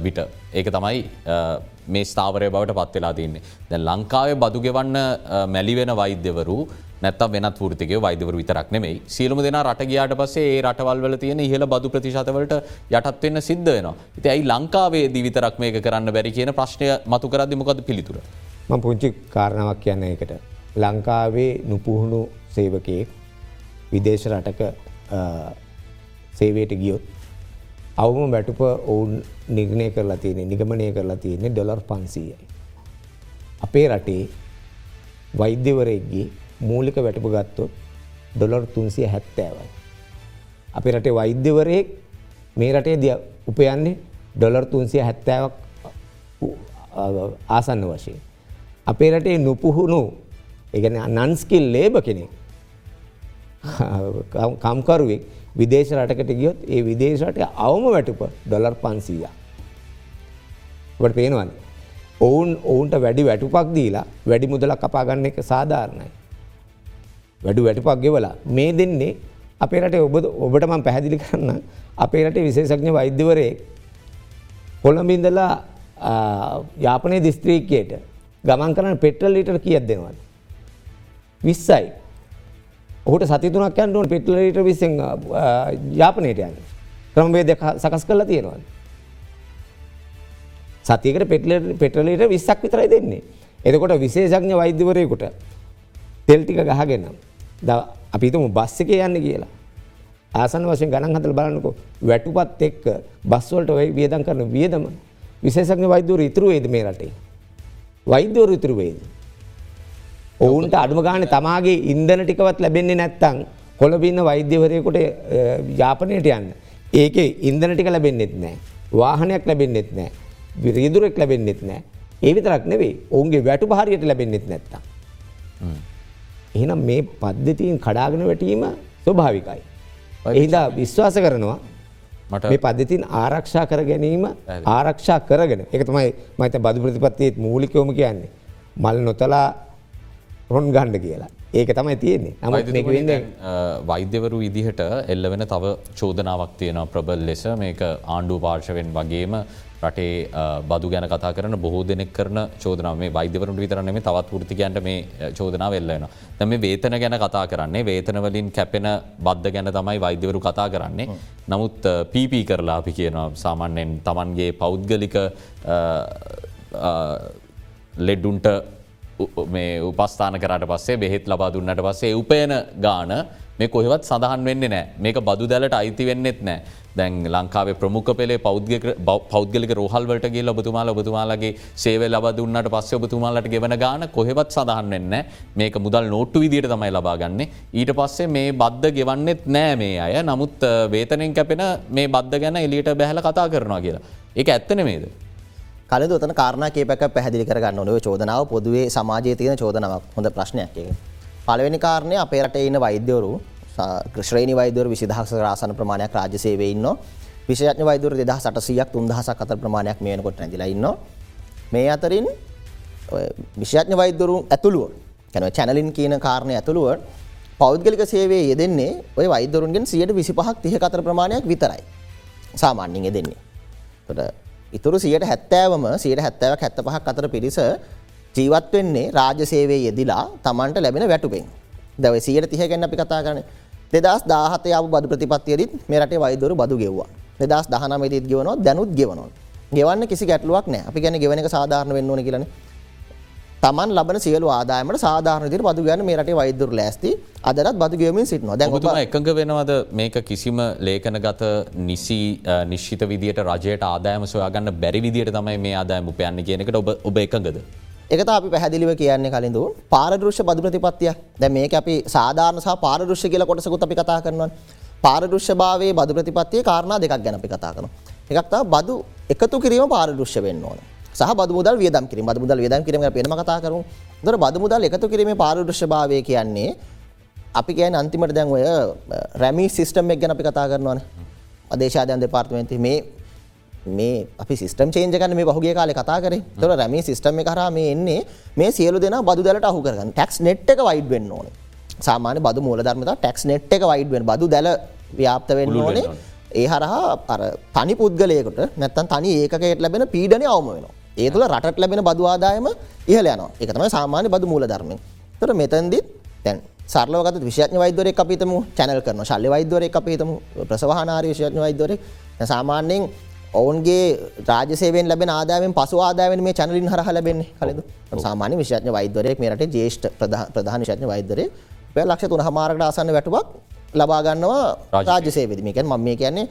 Speaker 1: විට. ඒක තමයි මේ ස්ථාවරය බවට පත්වෙලා තින්නේ. දැ ලංකාවේ බදු ගෙවන්න මැලිවෙන වෛද්‍යවරු නැත්ත වෙනත් ෘතික වෛදවර විතරක් නෙමයි සියලම දෙෙන රට ගයාට පසේ ඒ රටවල්වල තියෙන ඉහල බදු ප්‍රතිශතවලට යටත්වෙන්න සිද්ධ වෙනවා. ඉති ඇයි ලංකාවේ දිවිතරක් මේක කරන්න බැරි කියන ප්‍රශ්නය මතු කරදදි මොකද පිළිතුර.
Speaker 3: ම පුංචි කාරණාවක් කියන්න එකට. ලංකාවේ නුපුහුණු සේවකයෙක් විදේශ රටක සේවයට ගියොත් අවම වැටුප ඔවුන් නිගනය කරලා තියෙන නිගමනය කරලා තියෙන්නේ ඩොලර් පන්සීයයි. අපේ රටේ වෛද්‍යවරයක්ගේ මූලික වැටපු ගත්තොත් ඩොලර් තුන්සිය හැත්තෑවයි. අපි රටේ වෛද්‍යවරයෙක් මේ රටේ දිය උපයන්නේ ඩොලර් තුන්සිය හැත්තෑවක් ආසන්න වශයෙන්. අපේ රටේ නුපුහුණු එකන නන්ස්කිල් ලේබ කෙනෙක් කම්කරුවෙක් විදේශ රටකට ගියොත් ඒ විදේශට අවම වැටුප ඩොලර් පන්සීය. ට පේනවන්න. ඔවුන් ඔවුන්ට වැඩි වැටුපක් දීලා වැඩි මුදලක් කපාගන්න එක සාධාරණයි. වැඩු වැටපක් ගෙවලා මේ දෙන්නේ අපේ රට ඔබ ඔබට මම පැහැදිලි කරන්න අපේ රටේ විශේෂඥ වෛද්‍යවරේ කොළඹින්දලා යාපනය දිස්ත්‍රීකයට ගමන් කරන පෙට්‍රල් ලිටර් කියත් දෙනවද. විස්සයි ඔහුට සතිතුනක් යන්ටුවන් පෙට්ලට විසෙන් යාපනයට යන්න ක්‍රමවේද සකස් කරලා තියෙනවා. සතියකට පෙට්‍රලට විස්සක් විතරයි දෙන්නේ. එතකොට විශේෂඥ වෛද්‍යවරයකුට තෙල්ටික ගහගෙනම් අපිතුම බස් එක යන්න කියලා. ආසන වශයෙන් ගණන් හදල බලන්නකො වැටුපත් එක්ක බස්වලට ඔයි වියදන් කරන වියදම විශේෂඥ වෛද්‍යවර ඉතුරු වේද මේ රටේ. වෛද්‍යවරු ඉතුරු වේද. ඔවුන්ට අඩුම ගාන තමාගේ ඉන්දන ටිකවත් ලැබෙන්නේ නැත්තං කොළබින්න වෛද්‍යවරයකුට යාපනයට යන්න. ඒක ඉන්දන ටික ලැබෙන්න්නෙත් නෑ. වාහනයක් ලැබෙන්න්නෙත් නෑ විරීදුරෙක් ලැබෙන්න්නෙත් නෑ ඒ විතරක් නෙවෙයි ඔවුන්ගේ වැටු පහරියට ලැබෙන්න්නෙත් නැත්ත. එහෙනම් මේ පද්ධතියෙන් කඩාගෙන වැටීම ස්වභාවිකයි. එහිදා විශ්වාස කරනවා මේ පද්ධතින් ආරක්ෂා කර ගැනීම ආරක්ෂා කරගෙන එක තමයි මත බදු ප්‍රතිපත්තියත් මූලිකවම කියන්නේ. මල් නොතලා රොන් ගණ්ඩ කියලා. ඒක තමයි තියෙන්නේ. වෙන්න
Speaker 1: වෛද්‍යවරු විදිහට එල්ලවෙන තව චෝදනාවක් තියෙන ප්‍රබල් ලෙස. මේක ආණ්ඩු පාර්ශවෙන් වගේම රටේ බදු ගැන කතා කරන බොහෝ දෙනෙක් කරන චෝදනාව. මේ වෛද්‍යවරුට විතරන මේ තවත් ෘතිකයන්ට මේ චෝදනාව වෙල්ලන. තම වේතන ගැන කතා කරන්නේ වේතනවලින් කැපෙන බද්ධ ගැන තමයි වෛද්‍යවරු කතා කරන්නේ. නමුත් පීපී කරලා අපි කියනවා සාමාන්‍යෙන් තමන්ගේ පෞද්ගලික ලෙඩ්ඩුන්ට උපස්ථාන කරට පස්සේ බෙහෙත් ලබා දුන්නට පස්සේ උපයන ගාන මේ කොහෙවත් සඳහන් වෙන්න නෑ මේක බදු දැලට අයිති වෙන්නෙත් නෑ දැන් ලංකාවේ ප්‍රමුඛ පෙළේ පෞද්ගලික රෝහල්වලටගේ ඔබතුමාල ඔබතුමාලගේ සේව ලබ දුන්නට පස්සේ ඔබතුමාලට ගෙවන ගාන කොහෙවත් සඳහන් වෙන්න මේක මුදල් නෝට්ටු විදිට තමයි ලබාගන්නේ ඊට පස්සේ මේ බද්ධ ගෙවන්නෙත් නෑ මේ අය. නමුත් වේතනෙන් කැපෙන මේ බද්ධ ගැන එලියට බැහල කතා කරනවා කියලා. ඒක ඇත්තන මේද.
Speaker 2: කලද ඔතන කාරණ කේපක පැහදිලි කරගන්න ඔනව චෝදනාව පොදුවේ සමාජය තියෙන චෝදනාවක්. හොඳ ප්‍රශ්නයක් එක. පළවෙනි කාරණය අපේ රට ඉන්න වෛද්‍යවරු ශ්‍රේණි වෛදවර විසිදහස රාසන ප්‍රමාණයක් රාජසේවේ ඉන්න විශෂඥ වෛදුර දෙදහ සටසියක් තුන්දහසක් අතර ප්‍රමාණයක් මේනකොට නැතිලා ඉන්න මේ අතරින් විශෂඥ වෛදරුන් ඇතුළුව කැන චැනලින් කියන කාරණය ඇතුළුව පෞද්ගලික සේවේ යෙදෙන්නේ ඔය වෛදරුන්ගෙන් සියට විසි පහක් තිහ අතර ප්‍රමාණයක් විතරයි. සාමාන්‍යින් යෙදෙන්නේ. තොට ඉතුරු සියට හැත්තෑවම සියට හැත්තෑවක් හැත්ත පහක් අතර පිරිස ජීවත් වෙන්නේ රාජසේවේ යෙදිලා තමන්ට ලැබෙන වැටුපෙන්. දැව සියට තිහ ගැන්න අපි කතා කරන දෙදස් දාහතයාව බදු ප්‍රතිපත්තියදත් මේරට වයිදරු බදු ගෙව්වා. දෙදස් දහනමේදත් ගෙවනවා දැනුත් ගෙවනවා. ගෙවන්න කිසි ගැටලුවක් නෑ අපි ගැන ගෙවන සාධාරණ වෙන්න ඕන කියලන. තමන් ලබන සියලු ආදායමට සාධාරණදිර බදු ගැන මේ රටේ වෛදුර ලෑස්ති. අදරත් බදු ගෙවමින් සිටනවා.
Speaker 1: දැ එකඟ වෙනවද මේක කිසිම ලේඛන ගත නිසි නිශ්ිත විදිට රජයට ආදායම සොයාගන්න බැරි විදිට තමයි මේ ආදායම උපයන්න කියනකට ඔබ ඔබ එකඟද.
Speaker 2: එකත අපි පැහදිලිව කියන්නේ කලින්ඳ පාරදෘශ්‍ය බදු ප්‍රතිපත්තිය. දැ මේක අපි සාධාරණ සහ පාරදෘශ්‍ය කියල කොටසකුත් අපි කතා කරනවා. පාරදෘශ්‍ය භාවේ බදු ප්‍රතිපත්තිය කාරණා දෙකක් ගැන අපි කතා කරන එකක්තා බදු එකතු කිරීම පාරදෘශ්‍ය වෙන්න ඕන සහ බදමුදල් වියදම් කිරීම. බදමුදල් වියදම් කිරීම පෙනම කතා කරු දර බදමුදල් එකතු කිරීම පාරදෘශ්‍ය භාවය කියන්නේ අපි කියන අන්තිමට දැන් ඔය රැමි සිිස්ටම් එක් ගැන අපි කතා කරනවන. අදේශාදයන් දෙපාර්තමenti මේ මේ අපි සිස්ටම් චේන්ජකන මේ පහුගේ කාල කතා කර. තොර රැම සිස්ටම කර මේ එන්නේ මේ සියලු දෙෙන බදු දලට අහු කරගන්න. ටක්ස් නෙට් එක වයිඩ් වෙන්න ඕන. සාමාන්‍ය බදු මූල ධර්මත ටක්ස් නෙට් එක වයිඩ් වෙන්. බදු දැල ව්‍යාප්ත වෙන්න ඕනේ. ඒ හරහා අර තනි පුද්ගලයකට නැත්තන් තනි ඒකයට ලැබෙන පීඩනය අවම වෙන ඒ තුළ රට ලැබෙන බදු ආදායම ඉහල යන එකතම සාමාන්‍ය බදු මූල ධර්මය. තොර මෙතන්දිත් තැන් සරලවගත විශඥ වෛදවරය අපිතම චැනල් කරන ශල්ල වෛදවරය අපිතම ප්‍රසවහනාර විශඥ වෛදවරය සාමාන්‍යයෙන් ඔවුන්ගේ රාජසේවෙන් ලැබෙන ආදාවෙන් පසු ආදාවෙන් මේ චනලින් හරහ ලැබෙන්නේ කලද සාමාන්‍ය විශඥ වෛදවරයෙක් මේරට ජේෂ්ට ප්‍රධාන ශඥ වෛදරය පය ලක්ෂ තුන හමාරකට අසන්න වැටුවක් ලබාගන්නවා රාජසේවෙදමිකැන් මම මේ කියන්නේ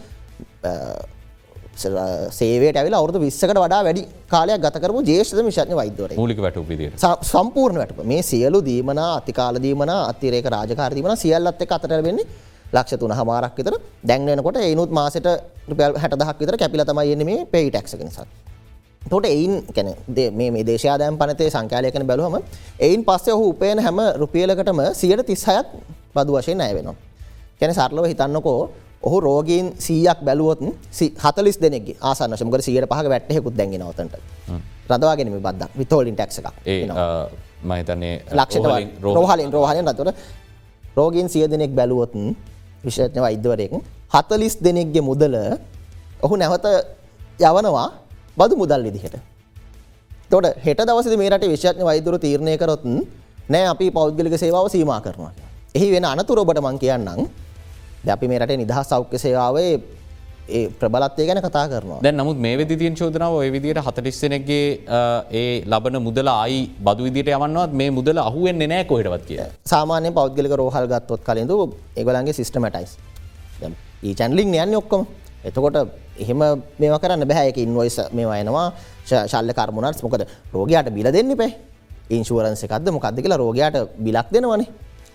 Speaker 2: සේවට ඇවිල අවුදු විස්සකට වඩා වැඩි කාලයක් ගතකරපු ජේෂ්ත මිශඥ වෛදවර
Speaker 1: මූලික වැටු
Speaker 2: සම්පූර්ණ වැටප මේ සියලු දීමන අතිකාලදීමන අතිරේක රාජකාරදීමන සියල්ලත් එක අතර වෙන්නේ ලක්ෂ තුන හමාරක් විතර දැන්වෙනකොට එනුත් මාසට රුපියල් හැට දහක් විතර කැපිල තමයි එන්නේ මේ පෙයි ටක්ක නිසා. තොට එයින් කැන මේ දේශාදයන් පනතේ සංකාලයකන බැලුවම එයින් පස්සේ ඔහු උපයන හැම රුපියලකටම සියට තිස්හයක් බදු වශයෙන් නෑ වෙනවා. කැන සරලව හිතන්නකෝ ඔහු රෝගීන් සීයක් බැලුවොත් හතලිස් දෙනෙගේ ආසන්න ශමකට සියට පහ වැට්හෙකුත් දැගෙනවතට රදවාගෙනම බද්ද විතෝලින් ටක්ක
Speaker 1: මහිතන්නේ
Speaker 2: ලක්ෂ රෝහලින් රෝහලෙන් රතුර. රෝගීන් සිය දෙනෙක් බැලුවොත්න් විශේෂඥ වෛද්‍යවරයෙක් හතලිස් දෙනෙක්ගේ මුදල ඔහු නැවත යවනවා බදු මුදල් විදිහට. තොට හෙට දවසද මේරට විශඥ වෛදුර තීරණය කරොත්න් නෑ අපි පෞද්ගලික සේවාව සීම කරනවා. එහි වෙන අනතුර ඔබට මං කියන්නම් දැපි මේරට නිදහ සෞඛ්‍ය සේවාවේ ඒ ප්‍රබලත්වය ගැන කතා කරනවා.
Speaker 1: දැ නමුත් මේ වෙදි තියෙන් චෝදනාව ඔය විදිට හතටිස්සනගේ ඒ ලබන මුදල අයි බදු විදිට යවන්නවත් මේ මුදල අහුවෙන් නෑ කොහෙටවත් කිය
Speaker 2: සාමාන්‍ය පෞද්ගලික රෝහල් ගත්තොත් කලින්ඳ ඒගොලන්ගේ සිස්ටමටයිස් ඒ චැන්ලිින් යන්න ඔක්කොම. එතකොට එහෙම මේම කරන්න බැහැයක ඉන්වයිස මේ අයනවා ශල්ල කර්මුණත් මොකද රෝගයාට බිල දෙන්න පේ ඉන්ශුවරන්ස එකක්ද මොකක්ද කියලා රෝගයාට බිලක් දෙනවනේ.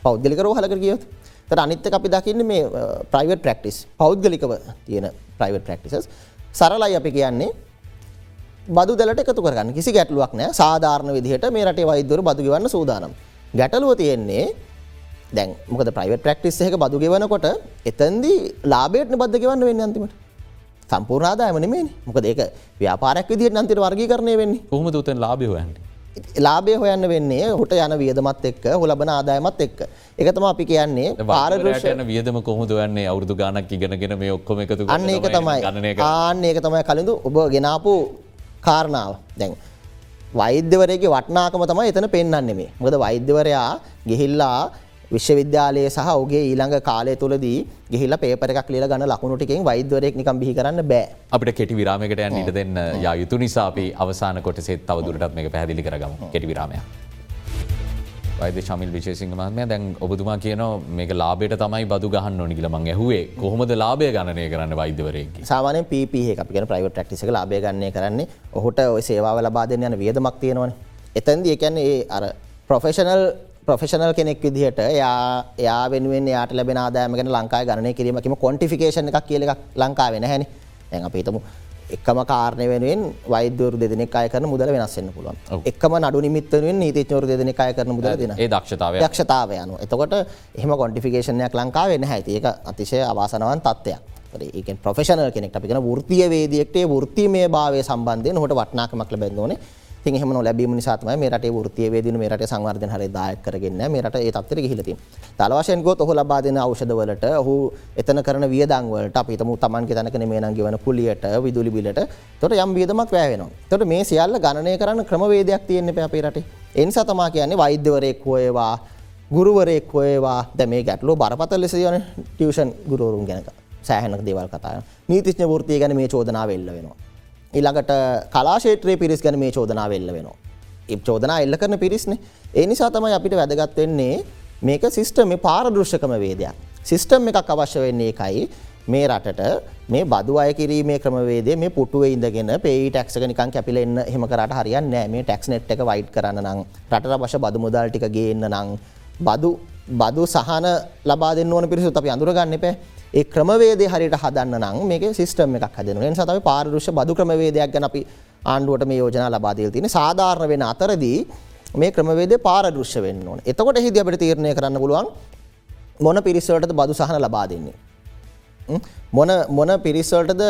Speaker 2: පෞද්ගලික රෝහලක කියයොත් තර අනිත්ත අපි දකින්න මේ ප්‍රයිවට් ප්‍රක්ටිස් පෞද්ගලිකව තියෙන ප්‍රයිවට් ප්‍රක්ටිසස් සරලයි අපි කියන්නේ බදු දලට එකතු කරගන්න. කිසි ගැටලුවක් නෑ. සාධාරණ විදිහට මේ රටේ වෛද්‍යවරු බදු ගෙවන්න සූදානම්. ගැටලුව තියෙන්නේ දැන් මොකද ප්‍රයිවට් ප්‍රක්ටිස් එක බදු ගෙවනකොට එතන්දී ලාබේට බද්ධ ගෙවන්න වෙන්න අන්තිමට. සම්පූර්ණ ආදායම නෙමෙයි මොකද ඒක ව්‍යාපාරයක් විදිහට අන්තිමට වර්ගීකරණය වෙන්නේ.
Speaker 1: කොහොමද උතෙන් ලාභය හොයන්නේ?
Speaker 2: වෙන්නේ හොට යන වියදමත් එක්ක හොලබන ආදායමත් එක්ක එකතම අපි කියන්නේ
Speaker 1: පාරදෘෂ
Speaker 2: පාරදෘෂ
Speaker 1: යන වියදම කොහොමද යන්නේ අවුරුදු ගානක් ඉගෙනගෙන මේ ඔක්කොම එකතු කරලා
Speaker 2: අන්න ඒක තමයි. ආන්න ඒක තමයි කලින්දු ඔබ ගෙනාපු කාරණාව දැන් වෛද්‍යවරයගේ වටනාකම තමයි එතන පෙන්වන්නේ මේ. මොකද වෛද්‍යවරයා ගිහිල්ලා විශ්වවිද්‍යාලයේ සහ ඔහුගේ ඊළඟ කාලය තුලදී ගිහිල්ලා පේපර් එකක් ලියලා ගන්න ලකුණු ටිකෙන් වෛද්‍යවරයෙක් නිකන් බිහි කරන්න බෑ.
Speaker 1: අපිට කෙටි විරාමයකට යන්න ඉඩ දෙන්න යා යුතු නිසා අපි අවසාන කොටසෙත් තවදුරටත් මේක පැහැදිලි කරගමු. කෙටි විරාමයක්. වෛද්‍ය ශමිල් විශේෂසිංහ මහත්මයා දැන් ඔබතුමා කියනවා මේක ලාභයට තමයි බදු ගහන්න ඕනි කියලා මං ඇහුවේ. කොහොමද ලාභය ගණනය කරන්න වෛද්‍යවරයෙක්ගේ?
Speaker 2: සාමාන්‍යයෙන් PP එක අපි කියන ප්‍රයිවට් ප්‍රැක්ටිස් එක ලාභය ගන්නය කරන්නේ ඔහුට ওই සේවාව ලබා දෙන්න යන වියදමක් තියෙනවනේ. එතෙන්දී ඒ කියන්නේ ඒ අර ප්‍රොෆෙෂනල් ප්‍රොෆෙෂනල් කෙනෙක් විදිහට එයා එයා වෙනුවෙන් එයාට ලැබෙන ආදායම ගැන ලංකාවේ ගණනය කිරීම කිම කොන්ටිෆිකේෂන් එකක් කියලා එකක් ලංකාවේ නැහැනේ. දැන් අපි හිතමු එකම කාරණය වෙනුවෙන් වෛද්‍යවරු දෙදෙනෙක් අය කරන මුදල වෙනස් වෙන්න පුළුවන්. එකම නඩු නිමිත්ත වෙනුවෙන් නීතිඥවරු දෙදෙනෙක් අය කරන මුදල දෙනවා.
Speaker 1: ඒ දක්ෂතාවය
Speaker 2: දක්ෂතාවය අනුව. එතකොට එහෙම කොන්ටිෆිකේෂන්යක් ලංකාවේ නැහැ. ඒක අතිශය අවාසනාවන්ත තත්ත්වයක්. ඒ කියන්නේ ප්‍රොෆෙෂනල් කෙනෙක්ට අපි කියන වෘත්තීය වේදිකේට ඒ වෘත්තීමය භාවය සම්බන්ධයෙන් ඔහුට වටිනාකමක් ලැබෙන්න ඕනේ. ඉතින් එහෙම නොලැබීම නිසා තමයි මේ රටේ වෘත්තීය වේදිනු මේ රටේ සංවර්ධන හරිය දායක කරගෙන නැහැ. මේ රට ඒ තත්ත්වෙට ගිහිලා තියෙනවා. දල වශයෙන් ගොත් ඔහු ලබා දෙන ඖෂධ වලට ඔහු එතන කරන වියදම් වලට අපි හිතමු Tamanගේ තැනක නෙමෙයි නම් ගෙවන කුලියට විදුලි බිලට එතකොට යම් වියදමක් වැය වෙනවා. එතකොට මේ සියල්ල ගණනය කරන්න ක්‍රමවේදයක් තියෙන්න එපා අපේ රටේ. ඒ නිසා තමයි කියන්නේ වෛද්‍යවරයෙක් හොයවා ගුරුවරයෙක් හොයවා දැන් මේ ගැටලුව බරපතල ලෙස යන ටියුෂන් ගුරුවරුන් ගැන සෑහෙන දේවල් කතා කරනවා. නීතිඥ වෘත්තිය ගැන මේ චෝදනාව එල්ල වෙනවා. ඊළඟට කලාශේත්‍රයේ පිරිස් ගැන මේ චෝදනාව එල්ල වෙනවා. ඒ චෝදනා එල්ල කරන පිරිස්නේ. ඒ නිසා තමයි අපිට වැදගත් වෙන්නේ මේක සිස්ටම් මේ පාරදෘශ්‍යකම වේදයක්. සිස්ටම් එකක් අවශ්‍ය වෙන්නේ ඒකයි මේ රටට මේ බදු අය කිරීමේ ක්‍රමවේදය මේ පුටුවේ ඉඳගෙන පේයි ටැක්ස් එක නිකන් කැපිලා එන්න එහෙම කරාට හරියන්නේ නැහැ. මේ ටැක්ස් නෙට් එක වයිඩ් කරන්න නම් රටට අවශ්‍ය බදු මුදල් ටික ගේන්න නම් බදු බදු සහන ලබා දෙන්න ඕන පිරිසුත් අපි අඳුරගන්න එපා. ඒ ක්‍රමවේදය හරියට හදන්න නම් මේකේ සිස්ටම් එකක් හදන්න ඕනේ. ඒ නිසා තමයි පාරිදෘශ්‍ය බදු ක්‍රමවේදයක් ගැන අපි ආණ්ඩුවට මේ යෝජනා ලබා දීලා තියෙන්නේ. සාධාරණ වෙන අතරදී මේ ක්‍රමවේදය පාරදෘශ්‍ය වෙන්න ඕනේ. එතකොට එහිදී අපිට තීරණය කරන්න පුළුවන් මොන පිරිස් වලටද බදු සහන ලබා දෙන්නේ. ම්? මොන මොන පිරිස් වලටද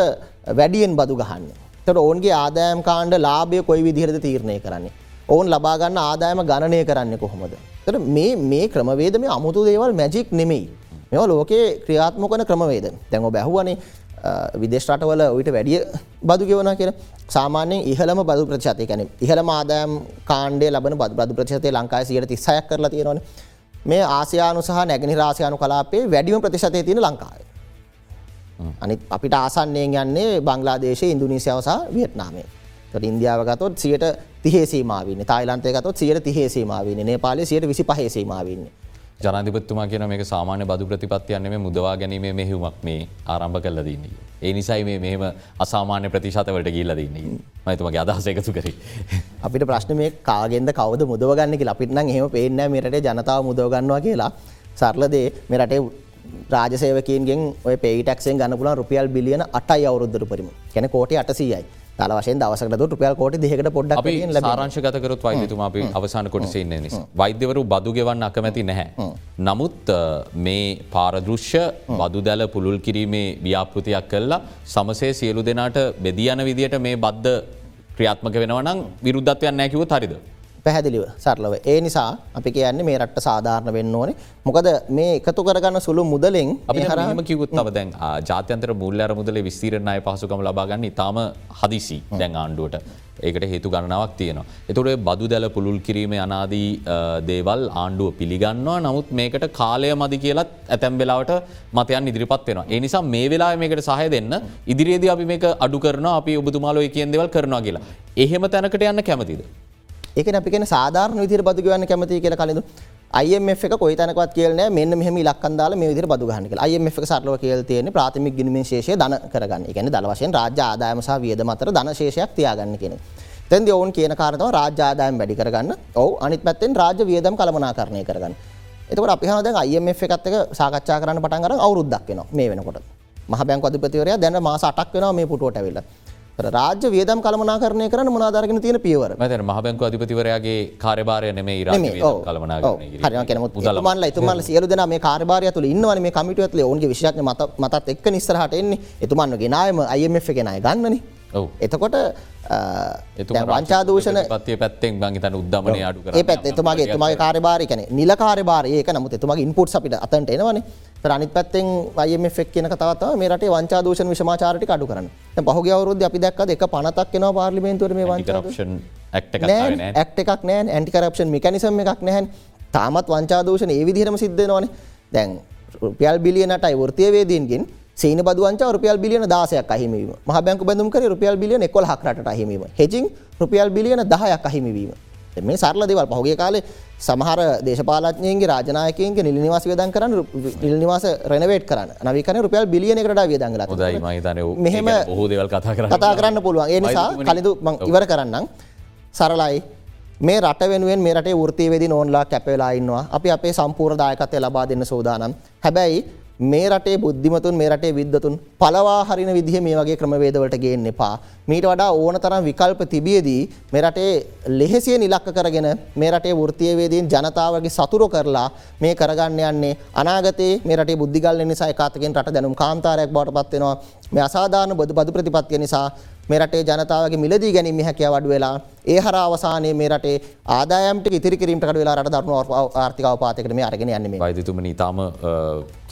Speaker 2: වැඩියෙන් බදු ගහන්නේ. එතකොට ඔවුන්ගේ ආදායම් කාණ්ඩ ලාභය කොයි විදිහටද තීරණය කරන්නේ. ඔවුන් ලබා ගන්න ආදායම ගණනය කරන්නේ කොහොමද? එතකොට මේ මේ ක්‍රමවේද මේ අමුතු දේවල් මැජික් නෙමෙයි. මේවා ලෝකේ ක්‍රියාත්මක වන ක්‍රමවේද. දැන් ඔබ ඇහුවනේ අ, විදේශ රටවල ඊට වැඩිය බදු ගෙවනවා කියලා. සාමාන්‍යයෙන් ඉහළම බදු ප්‍රතිශතය කියන්නේ ඉහළම ආදායම් කාණ්ඩය ලබන බදු බදු ප්‍රතිශතය ලංකාවේ 36ක් කරලා තියෙනවානේ. මේ ආසියානු සහ නැගෙනහිර ආසියානු කලාපයේ වැඩිම ප්‍රතිශතය තියෙන ලංකාවේ. අනිත් අපිට ආසන්නයෙන් යන්නේ බංග්ලාදේශය ඉන්දුනීසියාව සහ වියට්නාමය. ඒතකොට ඉන්දියාව ගත්තොත් 30 සීමාව ඉන්නේ. තායිලන්තය ගත්තොත් 30 සීමාව ඉන්නේ. නේපාලයේ 25 සීමාව ඉන්නේ.
Speaker 1: ජනාධිපතිතුමා කියන මේක සාමාන්‍ය බදු ප්‍රතිපත්තියක් නෙමෙයි මුදවා ගැනීමේ මෙහෙයුමක් මේ ආරම්භ කරලා දෙන්නේ. ඒ නිසායි මේ මෙහෙම අසාමාන්‍ය ප්‍රතිශතවලට ගිහිල්ලා දෙන්නේ. මම එතුමාගේ අදහස එකතු කරේ.
Speaker 2: අපිට ප්‍රශ්න මේ කාගෙන්ද කවුද මුදව ගන්න කියලා අපිට නම් එහෙම පේන්නේ නැහැ මේ රටේ ජනතාව මුදව ගන්නවා කියලා. සරල දේ මේ රටේ රාජසේවකයන්ගෙන් ඔය පේයි ටැක්සෙන් ගන්න පුළුවන් රුපියල් බිලියන 8යි අවුරුද්දට උපරිම. කියන්නේ කෝටි 800යි. දාල වශයෙන් දවසකට රුපියල් කෝටි 2කට පොඩ්ඩක්
Speaker 1: අපි
Speaker 2: වැඩියෙන් ලැබෙනවා.
Speaker 1: සාරංශගත කරොත් වෛද්‍යතුමා අපි අවසාන කොටසේ ඉන්න නිසා. වෛද්‍යවරු බදු ගෙවන්න අකමැති නැහැ. නමුත් මේ පාරදෘශ්‍ය බදු දැල පුළුල් කිරීමේ ව්‍යාපෘතියක් කල්ලා සමසේ සියලු දෙනාට බෙදී යන විදියට මේ බද්ධ ක්‍රියාත්මක වෙනවා නම් විරුද්ධත්වයන් නැකිව හරිද.
Speaker 2: පැහැදිලිව සරලව. ඒ නිසා අපි කියන්නේ මේ රට්ට සාධාරණ වෙන්න ඕනේ. මොකද මේ එකතු කරගන්න සුළු මුදලෙන්
Speaker 1: අපි
Speaker 2: මේ හරහා-
Speaker 1: හම කිවුත්තව දැන් ජාත්‍යන්තර මුල්ලර මුදල විස්තීරණ අය පහසුකම ලබාගන්න ඉතාම හදිසි දැන් ආණ්ඩුවට ඒකට හේතු ගණනාවක් තියෙනවා. එතුොට බදු දැල පුළුල් කිරීම අනාදී දේවල් ආණ්ඩුව පිළිගන්නවා නමුත් මේකට කාලය මදි කියලත් ඇතැම් වෙලාවට මතයන් ඉදිරිපත් වෙනවා. ඒ නිසා මේ වෙලා මේකට සහය දෙන්න ඉදිරියේදී අපි මේක අඩු කරන අපි ඔබතුමාලෝ කියෙන් දෙවල් කරනවා කියලා. එහෙම තැනකට යන්න කැමතිද.
Speaker 2: ඒක අපි කියන සාධාරණ විදිහට බදු ගෙවන්න කැමතියි කියලා කලින්ද IMF එක කොයි තැනකවත් කියලා නෑ මෙන්න මෙහෙම ඉලක්කම් දාලා මේ විදිහට බදු ගන්න කියලා. IMF එක සරලව කියලා තියෙන්නේ ප්‍රාථමික ගිණුමේ ශේෂය ධන කරගන්න. ඒ කියන්නේ දල වශයෙන් රාජ්‍ය ආදායම සහ වියදම අතර ධන ශේෂයක් තියාගන්න කියන එක. එතෙන්දී ඔවුන් කියන කාරණා තමයි රාජ්‍ය ආදායම වැඩි කරගන්න. ඔව් අනිත් පැත්තෙන් රාජ්‍ය වියදම් කළමනාකරණය කරගන්න. එතකොට අපි හනවා දැන් IMF එකත් එක්ක සාකච්ඡා කරන්න පටන් අරන් අවුරුද්දක් වෙනවා මේ වෙනකොට. මහ බැංක අධිපතිවරයා දැන මාස අටක් වෙනවා මේ පුටුවට ඇවිල්ලා. රාජ්‍ය වියදම් කළමනාකරණය කරන්න මොනවාදාරගෙන තියෙන පියවර.
Speaker 1: මතන මහබැංකු අධිපතිවරයාගේ කාර්යභාරය නෙමේ
Speaker 2: නෙමේ. ඔව්.
Speaker 1: කළමනා
Speaker 2: ඔව්. හරිම කෙනෙකුත් එතුමන්ලා එතුමන්ලා සියලු දෙනා මේ කාර්යභාරය ඇතුළේ ඉන්නවනේ මේ කමිටුව ඇතුළේ ඔවුන්ගේ විශේෂඥ මත මතත් එක්ක ඉස්සරහට එන්නේ. එතුමන්ව ගෙනායම IMF එකේ ණය ගන්නනේ. එතකොට වංචා දූෂණ
Speaker 1: පත්තිය පැත්තෙන් බංගතන උද්දමනය අඩු කර
Speaker 2: ඒ පැත් එතුමාගේ එතුමාගේ කාර්යභාරය කියන්නේ නිල කාර්යභාරය. ඒක නමුත් එතුමාගේ ඉන්පුට්ස් අපිට අතන්ට එනවනේ. ඒතර අනිත් පැත්තෙන් එක කියන කතාව මේ රටේ වංචා දූෂණ විෂමාචාර ටික අඩු කරන්න. දැන් පහුගිය අවුරුද්දේ අපි දැක්කද එක පනතක් එනවා පාර්ලිමේන්තුවට මේ වංචා දූෂණ
Speaker 1: කරප්ෂන් ඇක්ට
Speaker 2: එකක් නෑ ඇන්ටි කරප්ෂන් මිකනිසම් එකක් නැහැන් තාමත් වංචා දූෂණ ඒ විදිහටම සිද්ධ වෙනවනේ. දැන් රුපියල් බිලියනටයි වෘත්තීය වේදීන්ගෙන් සීන බදු වංචාව රුපියල් බිලියන 16ක් අහිමි වීම. මහ බැංකු බැඳුම් කරේ රුපියල් බිලියන 11ක් රටට අහිමි වීම. හෙජින් රුපියල් බිලියන 10ක් අහිමි වීම. මේ සරල දේවල්. පහුගිය කාලේ සමහර දේශපාලඥයින්ගේ රාජනායකයින්ගේ නිල නිවාස වියදම් කරන්න නිල නිවාස රෙනොවේට් කරන්න. නවීකරණය රුපියල් බිලියනයකට වඩා වියදම් කරලා තියෙනවා.
Speaker 1: මහිතනය
Speaker 2: මෙහෙම
Speaker 1: බොහෝ දෙවල් කතා කර
Speaker 2: කතා කරන්න පුළුවන්. ඒ නිසා කලිදු මං ඉවර කරන්නම්. සරලයි. මේ රට වෙනුවෙන් මේ රටේ වෘත්තීවේදී නෝන්ලා කැපවෙලා ඉන්නවා. අපි අපේ සම්පූර්ණ දායකත්වය ලබා දෙන්න සූදානම්. හැබැයි මේ රටේ බුද්ධිමතුන් මේ රටේ විද්වතුන් පළවා හරින විදිහ මේ වගේ ක්‍රමවේදවලට ගේන්න එපා. මීට වඩා ඕන තරම් විකල්ප තිබියදී මේ රටේ ලෙහෙසියෙන් ඉලක්ක කරගෙන මේ රටේ වෘත්තීයවේදීන් ජනතාවගේ සතුරු කරලා මේ කරගන්න යන්නේ අනාගතයේ මේ රටේ බුද්ධිගල් නිසා එකාතකින් රට දැනුම් කාන්තාරයක් බවට පත් වෙනවා. මේ අසාධාරණ බදු බදු ප්‍රතිපත්තිය නිසා මේ රටේ ජනතාවගේ මිලදී ගැනීම හැකියාව අඩු වෙලා ඒ හරහා අවසානයේ මේ රටේ ආදායම් ටික ඉතිරි කිරීමට අඩු වෙලා රට දරුණු ආර්ථික අවපාතයකට මේ අරගෙන යන්නේ මේ.
Speaker 1: වෛදතුමනි ඉතාම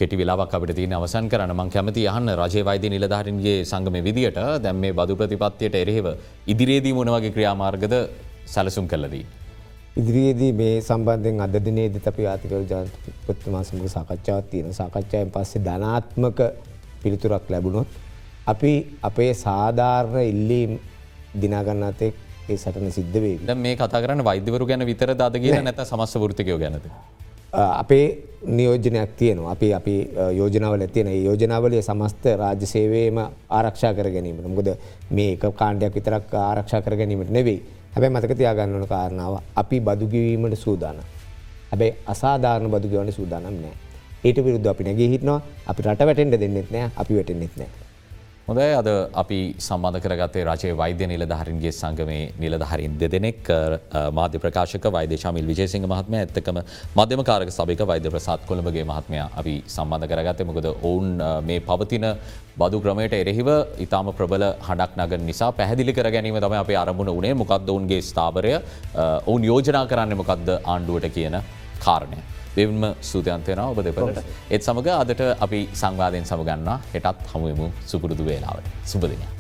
Speaker 1: කෙටි වෙලාවක් අපිට තියෙන අවසන් කරන්න. මං කැමති අහන්න රජය වෛද්‍ය නිලධාරන්ගේ සංගම විදියට දැම් මේ බදු ප්‍රතිපත්තියට එරෙහිව ඉදිරියේදී මොනවගේ ක්‍රියාමාර්ගද සැලසුම් කලදී.
Speaker 3: ඉදිරියේදී මේ සම්බන්ධයෙන් අද දිනේදීත් අපි ආතිකව ජාතිපතිතුමා සමග සාකච්ඡාවක් තියෙන සාකච්ඡාවෙන් පස්සේ ධනාත්මක පිළිතුරක් ලැබුණොත් අපි අපේ සාධාරණ ඉල්ලීම් දිනාගන්නතෙක් ඒ සටන සිද්ධ වේවි.
Speaker 1: දැන් මේ කතා කරන්න වෛද්‍යවරු ගැන විතර අද කියලා නැත සමස්ස වෘතිකයෝ ගැනද.
Speaker 3: අපේ නියෝජනයක් තියෙනවා අපි අපි යෝජනාවල තියෙන ඒ යෝජනාවලේ සමස්ත රාජ්‍ය සේවයම ආරක්ෂා කර ගැනීමට මොකද මේ එක කාණ්ඩයක් විතරක් ආරක්ෂා කර ගැනීමට නෙවෙයි හැබැයි මතක තියාගන්න ඕන කාරණාව අපි බදුගවීමට සූදානම්. හැබැයි අසාධාරණ බදුගවන්න සූදානම් නෑ. ඊට විරුද්ධ අපි නැගේ හිටනවා අපි රට වැටෙන්ට දෙන්නෙත් නෑ අපි වැටෙන්නෙත් නෑ.
Speaker 1: හොඳයි. අද අපි සම්බන්ධ කරගත්තේ රජය වෛද්‍ය නිලධහරින්ගේ සංගමේ නිලධහරින් දෙදෙනෙක් මාධ්‍ය ප්‍රකාශක වෛදේශාමිල් විජේසිංහ මහත්මය ඇත්තකම මධ්‍යම කාරක සභික වෛද්‍ය ප්‍රසාත් කොළඹගේ මහත්මය අපි සම්බන්ධ කරගත්තේ. මොකද ඔවුන් මේ පවතින බදු ක්‍රමයට එරෙහිව ඉතාම ප්‍රබල හඩක් නග නිසා පැහදිලි කර ගැනීම තම අපේ අරමුණ වනේ මොකක්ද ඔවුන්ගේ ස්ථාවරය? ඔවුන් යෝජනා කරන්න මොකක්ද ආණ්ඩුවට කියන කාරණය. දෙවම සූතියන්තයන ඔබ දෙපලට එත් සමඟ අදට අපි සංවාධයෙන් සමගන්නා හෙටත් හමුවමු සුපුරුදු වේලාවට. සුපදිනයක්.